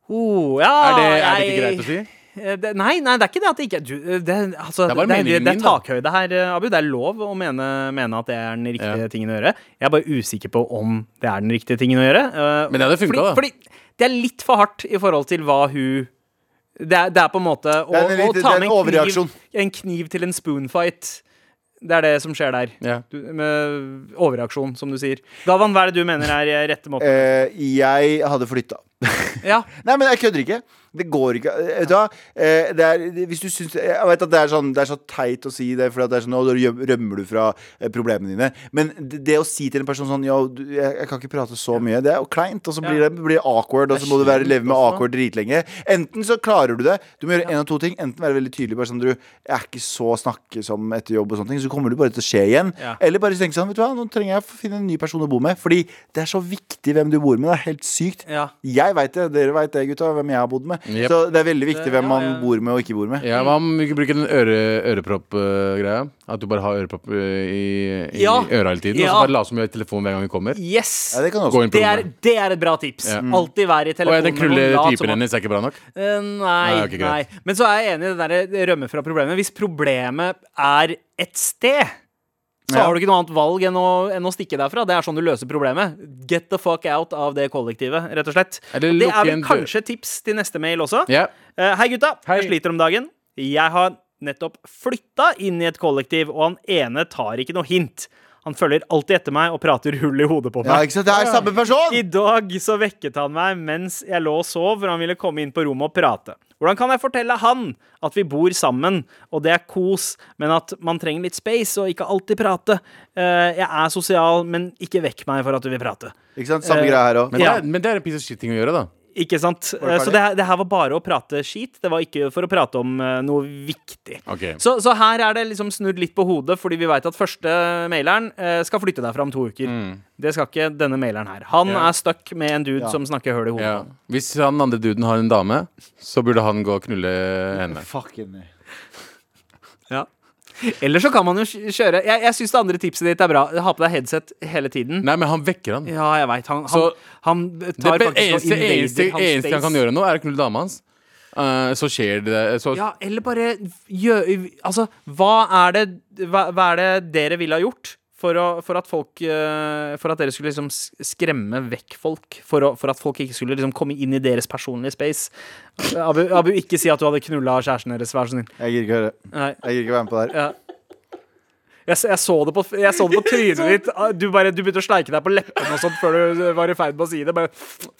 Oh, ja, Er det, er det ikke greit å si? Eh, Det, nei, nei, det er ikke det at det ikke er eh, det, altså, Det er det, det, det er takhøyde her, eh, Abu. Det er lov å mene, mene at det er den riktige Ja. tingen å gjøre. Jeg er bare usikker på om det er den riktige tingen å gjøre. Men det hadde fordi, da. Fordi det er litt for hardt i forhold til hva hun Det er, det er på en måte å, en å ta med en kniv, en kniv til en spoonfight. Det er det som skjer der. Ja. Du, med overreaksjon, som du sier. Galvan, hva er det du mener er rette måten? Uh, jeg hadde flytta. ja. Nei, men jeg kødder ikke. Det går ikke. Eh, Vet du hva? Eh, Det er, hvis du syns Jeg vet at det er, sånn, det er så teit å si det, for det er sånn, «Å, da rømmer du fra eh, problemene dine. Men det, det å si til en person sånn Ja, jeg, kan ikke prate så mye. Det er jo kleint. Og så blir det blir awkward, og så må du være, leve med awkward dritlenge. Enten så klarer du det. Du må gjøre en av to ting. Enten være veldig tydelig. Bare sånn du er ikke så snakkesom etter jobb, og sånne ting så kommer det bare til å skje igjen. Ja. Eller bare tenke sånn Vet du hva, nå trenger jeg å finne en ny person å bo med. Fordi det er så viktig hvem du bor med. Det er helt sykt. Ja. Jeg veit det, dere veit det, gutta, hvem jeg har bodd med. Jep. Så det er veldig viktig hvem man bor med og ikke bor med. Ja, Hva om vi ikke bruker den øre, ørepropp-greia? At du bare har ørepropp øh, i, i Ja. øra hele tiden, og så bare late som du er i telefonen hver gang vi kommer? Yes! Ja, det kan også. Det er, det er et bra tips. Ja. Alltid være i telefonen. Og er den krulle typen hennes er ikke bra nok? Uh, nei, Nei, nei. Men så er jeg enig i det der rømme fra problemet. Hvis problemet er et sted, så Ja. har du ikke noe annet valg enn å, enn å stikke derfra. Det er sånn du løser problemet. Get the fuck out av det kollektivet, rett og slett. Eller det er vel kanskje tips til neste mail også. Yeah. Uh, hei, gutta. Hei. Jeg sliter om dagen. Jeg har nettopp flytta inn i et kollektiv, og han ene tar ikke noe hint. Han følger alltid etter meg og prater hull i hodet på meg. Ja, ikke sant? Det er samme person! I dag så vekket han meg mens jeg lå og sov, for han ville komme inn på rommet og prate. Hvordan kan jeg fortelle han at vi bor sammen, og det er kos, men at man trenger litt space og ikke alltid prate? Eh, jeg er sosial, men ikke vekk meg for at du vil prate. Ikke sant? Samme uh, greia her òg. Men, Ja. det er, men det er en piece of shit-ting å gjøre, da. Ikke sant? Eh, så det, her- det her var bare å prate skit. Det var ikke for å prate om eh, noe viktig. Okay. Så, så her er det liksom snudd litt på hodet, fordi vi veit at første maileren eh, skal flytte derfra om to uker. Det skal ikke denne maileren her. Han yeah. Er stuck med en dude yeah. som snakker høl i hodet. Yeah. Hvis han andre duden har en dame, så burde han gå og knulle henne. Fuck. Eller så kan man jo kjøre Jeg, jeg syns det andre tipset ditt er bra. Ha på deg headset hele tiden. Nei, men han vekker han. Ja, jeg veit. Han, han, han tar det faktisk eneste, eneste, eneste han kan gjøre nå, er å knulle dama hans. Uh, så skjer det så, Ja, eller bare gjør Altså, hva er det Hva, hva er det dere ville ha gjort? For, å, for at folk eh, For at dere skulle liksom skremme vekk folk. For, å, for at folk ikke skulle liksom komme inn i deres personlige space. Abu, Abu ikke si at du hadde knulla kjæresten deres, vær så snill. Jeg gidder ikke høre. Jeg gidder ikke være med på det her. Ja. Jeg, jeg, så det på, jeg så det på trynet ditt. Ah, Du, bare, du begynte å sleike deg på leppene og sånt før du var i ferd med å si det. Bare,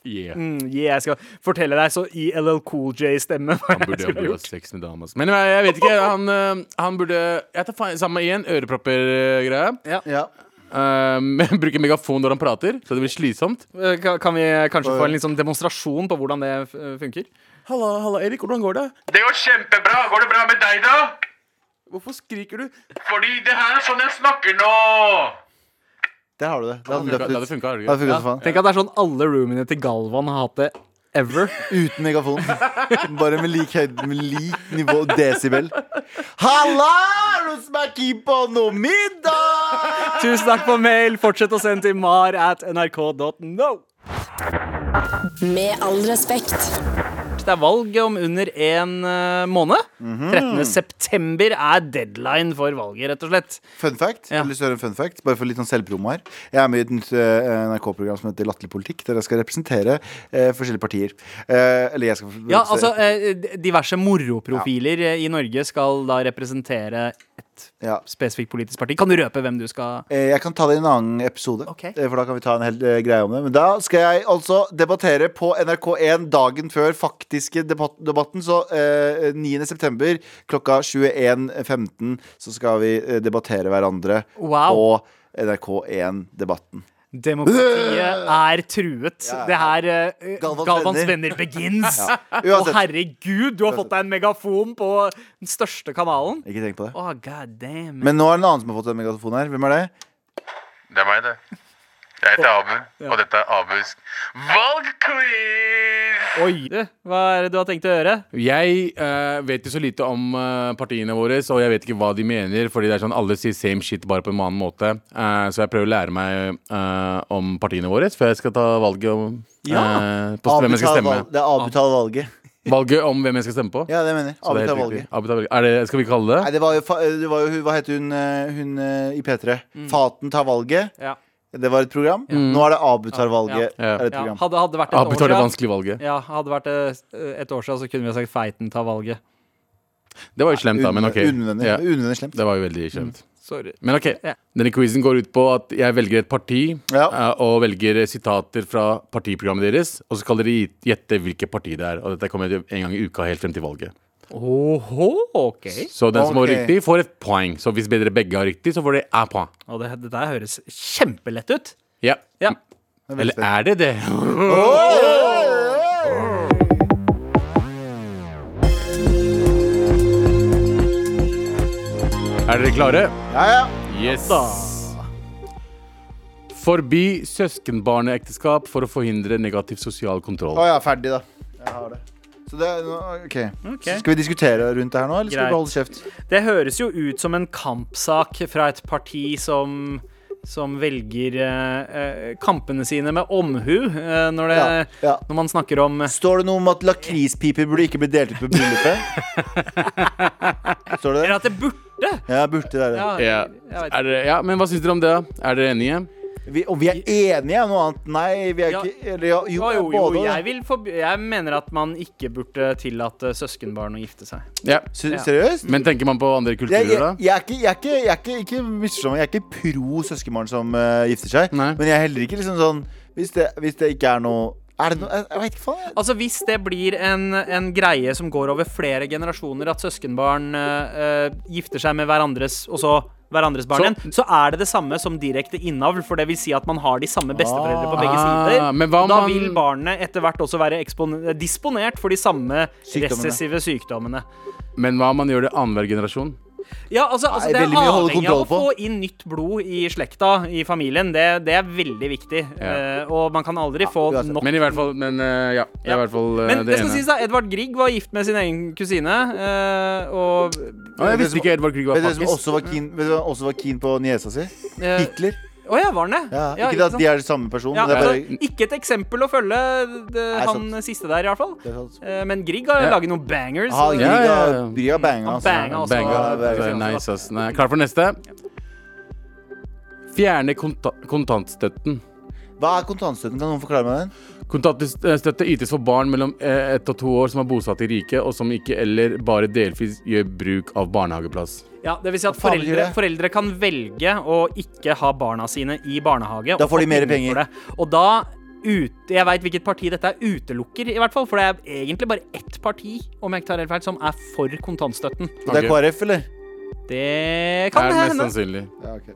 yeah. mm, yeah, jeg skal fortelle deg så i LL Cool J-stemme. Han burde, ha gjort. sex med damer. Men jeg, jeg vet ikke. Han, eh, han burde Jeg tar faen samme igjen. Ørepropper-greie. Ja. Uh, bruke megafon når han prater, så det blir slitsomt. Eh, Kan, kan vi kanskje få en sånn demonstrasjon på hvordan det funker? Halla, halla, Erik. Hvordan går det? Det går kjempebra. Går det bra med deg, da? Hvorfor skriker du? Fordi det her er sånn jeg snakker nå. Der har du det. Det hadde Det hadde ut. funka. Det hadde funket som faen. Tenk at det er sånn alle roomene til Galvan har hatt det ever. Uten megafon. Bare med lik høyde, med lik nivå desibel. Halla! Er på noe middag? Tusen takk for mail. Fortsett å sende til mar at nrk.no. Med all respekt. Det er valg om under en uh, måned. 13. september er deadline for valget, rett og slett. Fun fact. Ja. Eller større fun fact Bare for litt sånn selvpromo her. Jeg er med i et nytt uh, NRK-program som heter Latterlig politikk, der jeg skal representere uh, forskjellige partier. Eller jeg skal Ja, altså Diverse moroprofiler ja. i Norge skal da representere et Ja. spesifikt politisk parti. Kan du røpe hvem du skal Eh, Jeg kan ta det i en annen episode, Ok. eh, for da kan vi ta en hel eh, greie om det. Men da skal jeg altså debattere på NRK1 dagen før faktiske debatten. Så eh, 9. september klokka 21.15 så skal vi debattere hverandre Wow. på NRK1-debatten. Demokratiet er truet. Ja. Det her uh, Galvans Galvans, venner. venner. begins. Å, Uansett. herregud, du har fått deg en megafon på den største kanalen. Ikke tenk på det. Oh, god damn. Men nå er det en annen som har fått en megafon her. Hvem er det? Det er meg, det. Jeg heter Abu, og dette er Abus valgquiz! Oi, du, hva er det du har tenkt å gjøre? Jeg uh, vet jo så lite om uh, partiene våre, og jeg vet ikke hva de mener. Fordi det er sånn alle sier same shit, bare på en annen måte. Uh, så jeg prøver å lære meg eh, om partiene våre før jeg skal ta valget om Ja. eh, på hvem jeg skal stemme. valg- Det er Abu valget. Valget om hvem jeg skal stemme på. Ja, det mener jeg. Så det valget. Abita, valget. Er det, skal vi kalle Nei, det? det var jo, fa- det var jo Hva heter hun, hun i P3? Faten tar valget. Ja. Det var et program. Nå er det Abutar-valget. Ja. Ja, hadde, hadde vært et Abutar år siden valget. ja, hadde vært et år siden, så kunne vi sagt Feiten ta valget. Det var jo slemt, da, men OK. Unødvendig. Ja, slemt. det var jo veldig slemt. Sorry. Men OK. Denne quizen går ut på at jeg velger et parti Ja. eh, og velger sitater fra partiprogrammet deres. Og så skal dere gjette hvilket parti det er. Og dette kommer en gang i uka helt frem til valget. Oho, OK. Så den som har Ok. riktig, får et poeng. Så hvis dere begge har riktig, så får dere ett poeng. Og det, det der høres kjempelett ut. Ja. Ja. Er Eller er det det? Er dere klare? Ja, ja. Yes. Forby søskenbarneekteskap for å forhindre negativ sosial kontroll. Å ja, ferdig, da. Jeg har det. Så det okay. ok. Så skal vi diskutere rundt det her nå, eller skal Greit. vi holde kjeft? Det høres jo ut som en kampsak fra et parti som som velger eh, eh, kampene sine med omhu eh, når, det, Ja, ja. når man snakker om Står det noe om at lakrispiper burde ikke bli delt ut på bryllupet? Står det Eller at det burde! Ja, burde det. er det. Ja. Er det. ja, men hva syns dere om det? da? Er dere enige? Vi, og vi er enige om noe annet? Nei, vi er Ja. ikke eller, ja, Jo, Jo, jo, jo, både jeg, vil forby jeg mener at man ikke burde tillate søskenbarn å gifte seg. Ja. Ja. Seriøst? Men tenker man på andre kulturer, jeg, da? jeg er ikke, jeg er ikke, jeg er ikke, ikke misforstå meg, jeg er ikke pro søskenbarn som uh, gifter seg. Nei. Men jeg er heller ikke liksom sånn Hvis det, hvis det ikke er noe Er det noe Jeg, vet ikke faen. Altså Hvis det blir en, en greie som går over flere generasjoner, at søskenbarn uh, gifter seg med hverandres og så hverandres barn Så- igjen, så er det det samme som direkte innavl. For det vil si at man har de samme besteforeldre på begge Ah, sider. om da vil barnet etter hvert også være disponert for de samme Sykdommene. recessive sykdommene. Men hva om man gjør det annenhver generasjon? Ja, altså, altså Det er veldig mye å holde avhengig av å få inn nytt blod i slekta, i familien. Det, det er veldig viktig. Ja. Uh, og man kan aldri få nok Men i hvert fall Men uh, ja. Det er i hvert fall uh, Men det det skal ene. sies da, Edvard Grieg var gift med sin egen kusine. eh, og Å, jeg visste ikke Edvard Grieg var Vet du hvem som faktisk også var keen, vet du hvem også var keen på niesa si? Hitler. Å ja, var han det? Ja, Ja, ikke ikke at de er samme person, Ja, det er altså, ikke et eksempel å følge, det, Nei, han sant. siste der, i hvert fall. Eh, men Grieg har Ja. laget noen bangers. Ah, og- Grieg Ja, ja, har- ja. Grieg har banga. Altså. banga. Ja, nice, ass. Nei, Klar for neste? Fjerne konta kontantstøtten. Hva er kontantstøtten? Kan noen forklare meg den? Kontantstøtte ytes for barn mellom eh, ett og to år som er bosatt i riket, og som ikke eller bare delvis gjør bruk av barnehageplass. Ja, det vil si at foreldre, foreldre kan velge å ikke ha barna sine i barnehage. Da får de mer for penger. det. Og da ut, Jeg veit hvilket parti dette er utelukker, i hvert fall. For det er egentlig bare ett parti om jeg ikke tar helt feil, som er for kontantstøtten. Det er KrF, eller? Det kan er det mest hende. sannsynlig. Ja, okay.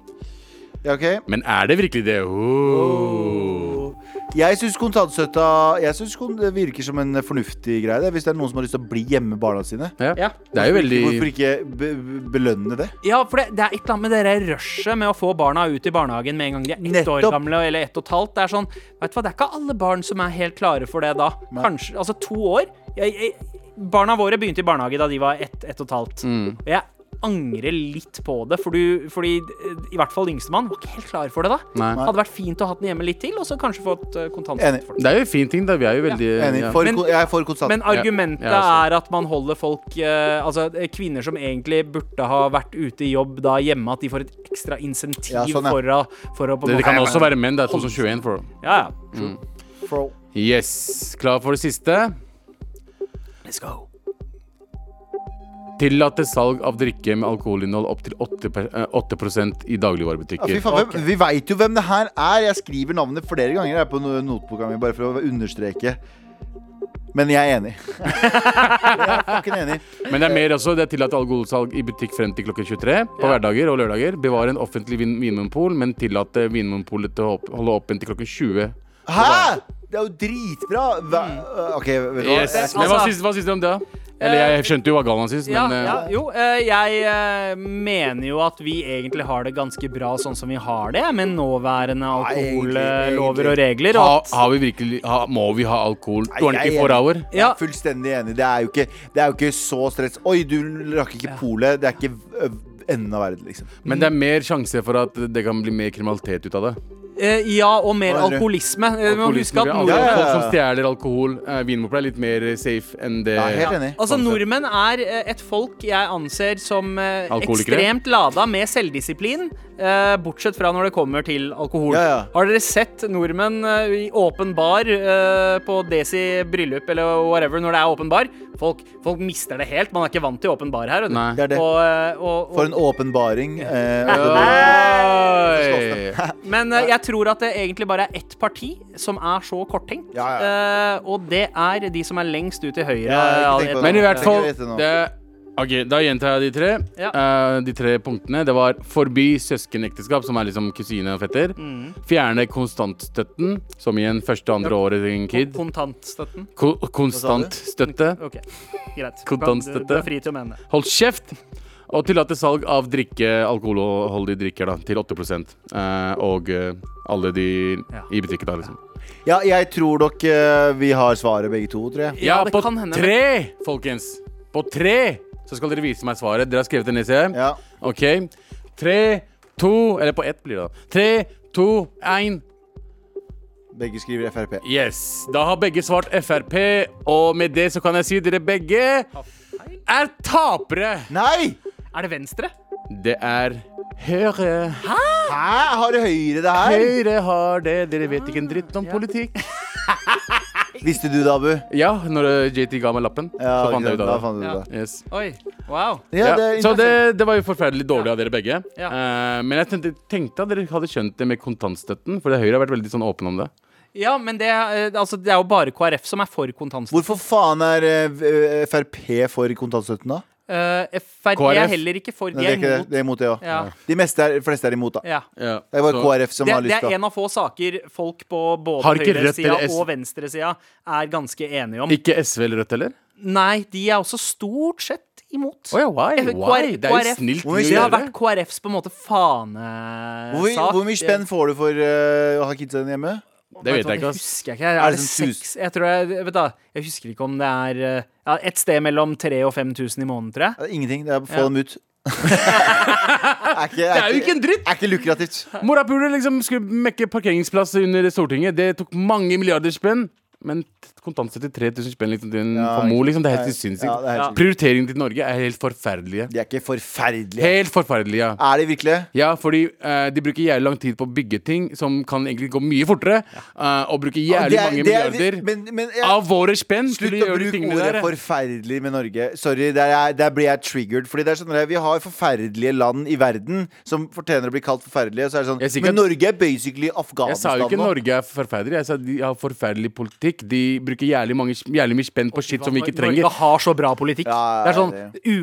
Ja, okay. Men er det virkelig det? Oh. Jeg syns kontantstøtta Jeg synes kon- det virker som en fornuftig greie. det, Hvis det er noen som har lyst til å bli hjemme med barna sine. Ja. Ja. Det er jo veldig Hvorfor ikke be belønne det? Ja, for det, det er et eller annet med det rushet med å få barna ut i barnehagen med en gang de er ett år gamle eller ett og et halvt. Det er sånn, vet du hva, det er ikke alle barn som er helt klare for det da. Nei. Kanskje, altså to år. Jeg, jeg, barna våre begynte i barnehage da de var ett, ett og et halvt. Mm. Jeg angrer litt på det, for du, fordi eh, i hvert fall yngstemann var ikke helt klar for det da. Nei. Hadde vært fint å ha den hjemme litt til, og så kanskje fått uh, kontantstøtte for det. Det er jo en fin ting, da. Vi er jo veldig Enig. For, Men- jeg er for kontantstøtte. Men argumentet Ja, er at man holder folk uh, Altså eh, kvinner som egentlig burde ha vært ute i jobb da hjemme, at de får et ekstra insentiv Ja, sånn, ja. for, å, for å på Det, det kan også være menn. Det er 2021 for Ja, ja. Mm. Yes. Klar for det siste? Let's go. Tillate salg av drikke med alkoholinnhold opp til 8, per- eh, 8 i Ja, dagligvarebutikker. faen, okay. vi veit jo hvem det her er. Jeg skriver navnet flere ganger her på no- noteboka mi, bare for å understreke. Men jeg er enig. jeg er enig. Men det er mer også. Det er tillatt alkoholsalg i butikk frem til klokken 23 på hverdager og lørdager. Bevare en offentlig vin vinmonopol, men tillate Vinmonopolet til å holde åpent til klokken 20. Hæ?! Det er jo dritbra! Hva? OK, vet du hva? Yes. Altså- Men hva syns, hva syns du om det? Eller jeg skjønte jo hva Galvan syns, Ja, men eh, ja, jo, eh, jeg eh, mener jo at vi egentlig har det ganske bra sånn som vi har det, med nåværende egentlig- alkohollover og regler. ha, Og at, har vi virkelig ha, Må vi ha alkohol Nei, jeg er 24 hour? Jeg Ja. er fullstendig enig. Det er jo ikke, det er jo ikke så stress. Oi, du rakk ikke polet. Det er ikke ø, enden av verden, liksom. Men det er mer sjanse for at det kan bli mer kriminalitet ut av det. Eh, ja, og mer mener du? alkoholisme. Eh, Du må huske at nordmenn ja, ja, ja. Folk som stjeler alkohol. Eh, Vinmonopol er litt mer safe enn det Ja, helt enig. Altså, nordmenn er eh, et folk jeg anser som eh, ekstremt lada med selvdisiplin, eh, bortsett fra når det kommer til alkohol. Ja, ja. Har dere sett nordmenn eh, i åpen bar eh, på Desi bryllup eller whatever når det er åpen bar? Folk, folk mister det helt. Man er ikke vant til åpen bar her. Nei. Det er det. Og, og, og, For en åpenbaring. Eh, Men eh, jeg tror at det egentlig bare er ett parti som er så korttenkt. Ja, Eh, og det er de som er lengst ut til høyre. Ja, Men i hvert fall det, Ok, Da gjentar jeg de tre. Ja. Eh, de tre punktene. Det var forby søskenekteskap, som er liksom kusine og fetter. Mm. Fjerne kontantstøtten, som igjen første og andre året til en kid. Kontantstøtten. Ko konstantstøtte. OK, greit. Kontantstøtte. Du, du er fri til å mene det. Hold kjeft! Og tillate salg av drikke, alkoholholdige drikker da, til 8 eh, Og eh, alle de Ja. i butikken, da, liksom. ja, jeg tror nok eh, vi har svaret, begge to, tror jeg. Ja, Ja, på tre, folkens! På tre så skal dere vise meg svaret. Dere har skrevet det ned, ser jeg. Ja. OK. Tre, to Eller på ett blir det, da. Tre, to, én. Begge skriver Frp. Yes. Da har begge svart Frp, og med det så kan jeg si dere begge er tapere. Nei! Er det Venstre? Det er Høyre. Hæ? Har Høyre det her? Høyre har det. Dere vet ikke en dritt om politikk. Visste du det, Abu? Ja, når eh, JT ga meg lappen, Ja, så fant jeg ut av det. fant du Ja. det. Yes. Oi. Wow. Ja, Ja, det så det, det var jo forferdelig dårlig av dere begge. Ja. Eh, men jeg tenkte, tenkte at dere hadde skjønt det med kontantstøtten, for Høyre har vært veldig sånn åpen om det. Ja, men det, eh, altså, det er jo bare KrF som er for kontantstøtten. Hvorfor faen er Frp for kontantstøtten, da? Uh, Frp KrF? er heller ikke for. De er imot. Det er imot det. Ja. De meste er, fleste er imot, da. Ja. Ja. Det er bare Så- KrF som Det, har det er en av få saker folk på både høyresida og venstresida er ganske enige om. Ikke SV eller Rødt heller? Nei, de er også stort sett imot. Oh ja, why? Why? Det er jo KrF. snilt. Mye Det har vært KrFs på en måte fanesak. hvor, hvor mye spenn får du for uh, å ha kidsa dine hjemme? Det vet jeg ikke, Det husker jeg ikke. Er, Er det det sånn seks Jeg tror jeg Vet da, jeg husker ikke om det er eh, ja, et sted mellom 3000 og 5000 i måneden, tror jeg. Det er ingenting. Det er å få Ja. dem ut. er ikke, Det er jo ikke en dritt! Er ikke lukrativt. Morapuler liksom skulle mekke parkeringsplass under Stortinget. Det tok mange milliarder spenn. Men kontantstøtte 3000 spenn liksom, til en Ja, mor, liksom. Det er helt sinnssykt. ja, ja. er. Prioriteringene til Norge er helt forferdelige. De er ikke forferdelige. Helt forferdelige, ja. Er de virkelig? Ja, fordi uh, de bruker jævlig lang tid på å bygge ting som kan egentlig gå mye fortere. uh, og bruker jævlig er- mange er- milliarder men, men, av våre spenn Slutt å bruke ordet der. 'forferdelig' med Norge. Sorry, der, er, der blir jeg triggered. Fordi det er sånn at Vi har forferdelige land i verden som fortjener å bli kalt forferdelige. Så er det sånn, Jeg men Norge er basically Jeg sa jo ikke nå. Norge er forferdelig. Jeg sa de har forferdelig politikk. De bruker jævlig, mange, jævlig mye spenn på shit som vi ikke trenger. Norge har så bra politikk. Ja, det er sånn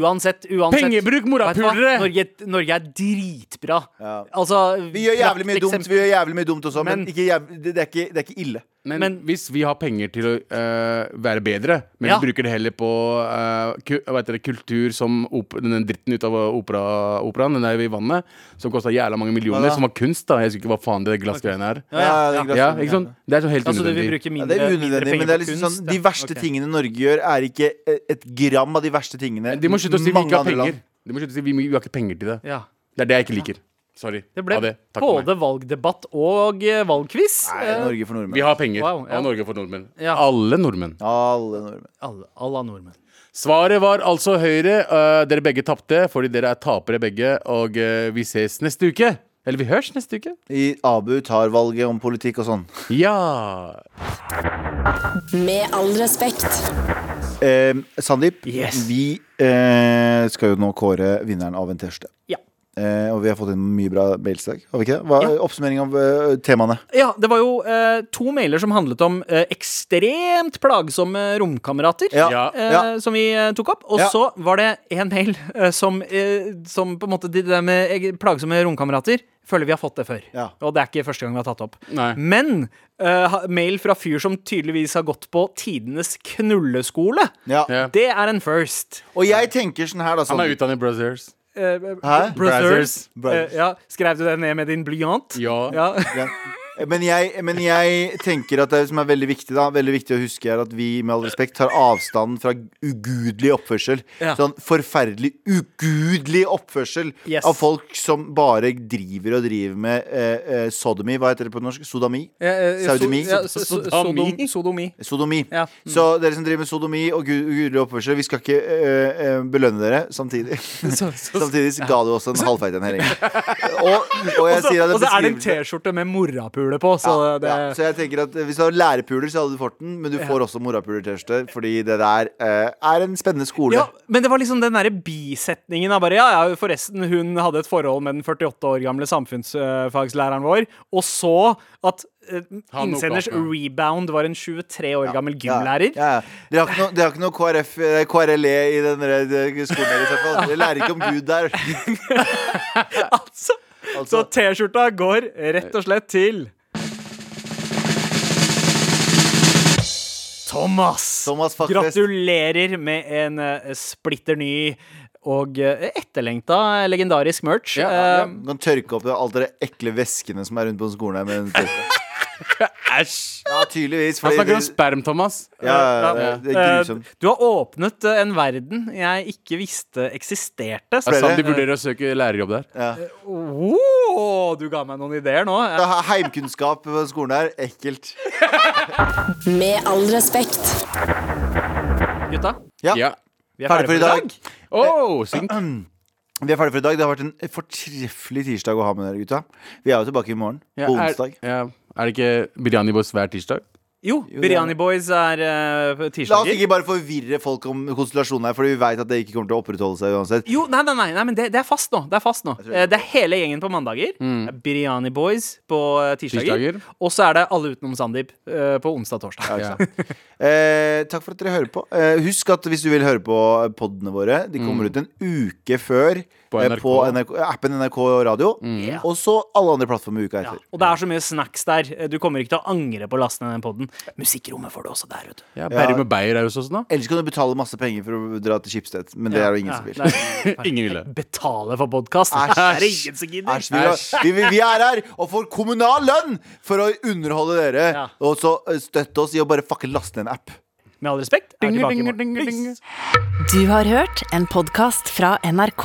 uansett, uansett Pengebruk, morapulere! Norge, Norge er dritbra. Ja. Altså Vi gjør jævlig mye dumt Vi gjør jævlig mye dumt også, men, Men- ikke jævlig, det, det, er ikke, det er ikke ille. Men, Men- hvis vi har penger til å øh, være bedre, men Ja. vi bruker det heller på øh, ku, dere, kultur som op den dritten ut av opera, operaen, den der i vannet, som kosta jævla mange millioner, ja, som var kunst, da. Jeg husker ikke hva faen det glassgreiene er. Ja, ja, ikke sant? Det er så helt Altså, unødvendig. Ja, mindre, det er unødvendig, men det er liksom kunst. sånn, de verste okay. tingene Norge gjør, er ikke et- gram av de verste tingene De må slutte å si vi ikke har penger. De må slutte å si vi, vi har ikke penger til det. Ja. Det er det jeg ikke liker. Sorry. Det ble det. Takk for meg. både valgdebatt og eh, valgquiz. Nei, Eh, Norge for nordmenn. Vi har penger. Wow, ja. Og Norge for nordmenn. Ja. Alle nordmenn. Alle nordmenn. Alle, alle nordmenn. Svaret var altså Høyre. Uh, dere begge tapte fordi dere er tapere begge. Og uh, vi ses neste uke. Eller vi høres neste uke. I Abu tar valget om politikk og sånn. Ja. Med all respekt. Eh, Sandeep, Yes. vi eh, skal jo nå kåre vinneren av en T-skjorte. Ja. Eh, og vi har fått inn mye bra mails i dag. Har vi ikke det? Hva er Ja. oppsummering av eh, temaene? Ja, det var jo eh, to mailer som handlet om eh, ekstremt plagsomme romkamerater. Ja. Ja. eh, Ja. Som vi eh, tok opp. Og Ja. så var det en mail som, som på en måte Det der med plagsomme romkamerater føler vi har fått det før. Ja. Og det er ikke første gang vi har tatt opp. Nei. Men uh, mail fra fyr som tydeligvis har gått på tidenes knulleskole. Ja. Det er en first. Og jeg tenker sånn her, da. Han er utdannet utdannet Brothers. Eh, Hæ? Brothers. Brothers. Eh, ja. Skrev du det ned med din blyant? Ja. ja. Men jeg, men jeg tenker at det som er veldig viktig da Veldig viktig å huske er at vi med all respekt tar avstand fra ugudelig oppførsel. Ja. Sånn forferdelig ugudelig oppførsel Yes. av folk som bare driver og driver med eh, eh, sodomy. Hva heter det på norsk? Sodami? Ja, eh, Saudimi? so- ja, so- so- Sodomi? Sodomi. Sodomi. Ja. Mm. Så dere som driver med sodomi og ugudelig oppførsel, vi skal ikke eh, eh, belønne dere samtidig. Så- så- Samtidig ga du også en halvfeit en her. Og, og jeg Og så sier at og så er det en T-skjorte med morapule på, så ja, det ja. Så jeg tenker at Hvis du har lærepuler, så hadde du fått den, men du får også morapuler-T-skjorte, fordi det der eh, er en spennende skole. ja, men det var liksom den derre bisetningen av bare Ja, ja, forresten, hun hadde et forhold med den 48 år gamle samfunnsfagslæreren vår, og så at eh, innsenders opp, ja. rebound var en 23 år gammel gymlærer. Ja, ja. Dere har ikke noe, har ikke noe KRF, eh, KRLE i den eh, skolen deres, i hvert fall. Dere lærer ikke om Gud der. Altså, så T-skjorta går rett og slett til Thomas. Thomas Gratulerer med en uh, splitter ny og uh, etterlengta legendarisk merch. Ja, Eh, ja. Du kan tørke opp alle de ekle væskene som er rundt på skolen her. Med. Æsj! ja, tydeligvis. Han fordi snakker om sperm, Thomas. ja, ja, det, er eh, grusomt. du har åpnet eh, en verden jeg ikke visste eksisterte. Det er sant de vurderer å søke lærerjobb der. Ja. Oh, du ga meg noen ideer nå. Heimkunnskap på skolen her. Ekkelt. Med all respekt. Gutta, Ja. Ja. vi er Ferdig for i dag. Oh, syng. Vi er ferdig for i dag. Det har vært en fortreffelig tirsdag å ha med dere, gutta. Vi er jo tilbake i morgen. Ja, på er, onsdag. ja. er det ikke Biryani Boys hver tirsdag? Jo, Biryani Boys er uh, La oss ikke bare forvirre folk om konstellasjonen her, Fordi vi vet at det ikke kommer til å opprettholde seg uansett. Jo, nei, nei, nei, nei men det, det er fast nå. Det er fast nå uh, det. Er hele gjengen på mandager. Er Biryani Boys på eh, tirsdager. Tirsdager. Og så er det alle utenom Sandeep uh, på onsdag-torsdag. Ja. Eh, takk for at dere hører på. Eh, husk at hvis du vil høre på podene våre, de kommer ut en uke før Mm. På eh, NRK. på NRK, appen NRK Radio. Ja. Og så alle andre plattformer uka Ja, etter. og det er så mye snacks der. Eh, Du kommer ikke til å angre på å laste ned den poden. Musikkrommet får du også der, vet du. Ja, Berrum og Beyer er jo sånn, da. Ellers kan du betale masse penger for å dra til Schibsted, men det er jo ingen Ja, som vil. Ingen vil det. Betale for podkast. Det er ingen som gidder. Æsj, vi, vi, vi, vi er her og får kommunal lønn for å underholde dere. Ja. Og så eh, støtte oss i å bare fucke laste ned en app. Med all respekt, er tilbake i morgen. Du har hørt en podkast fra NRK.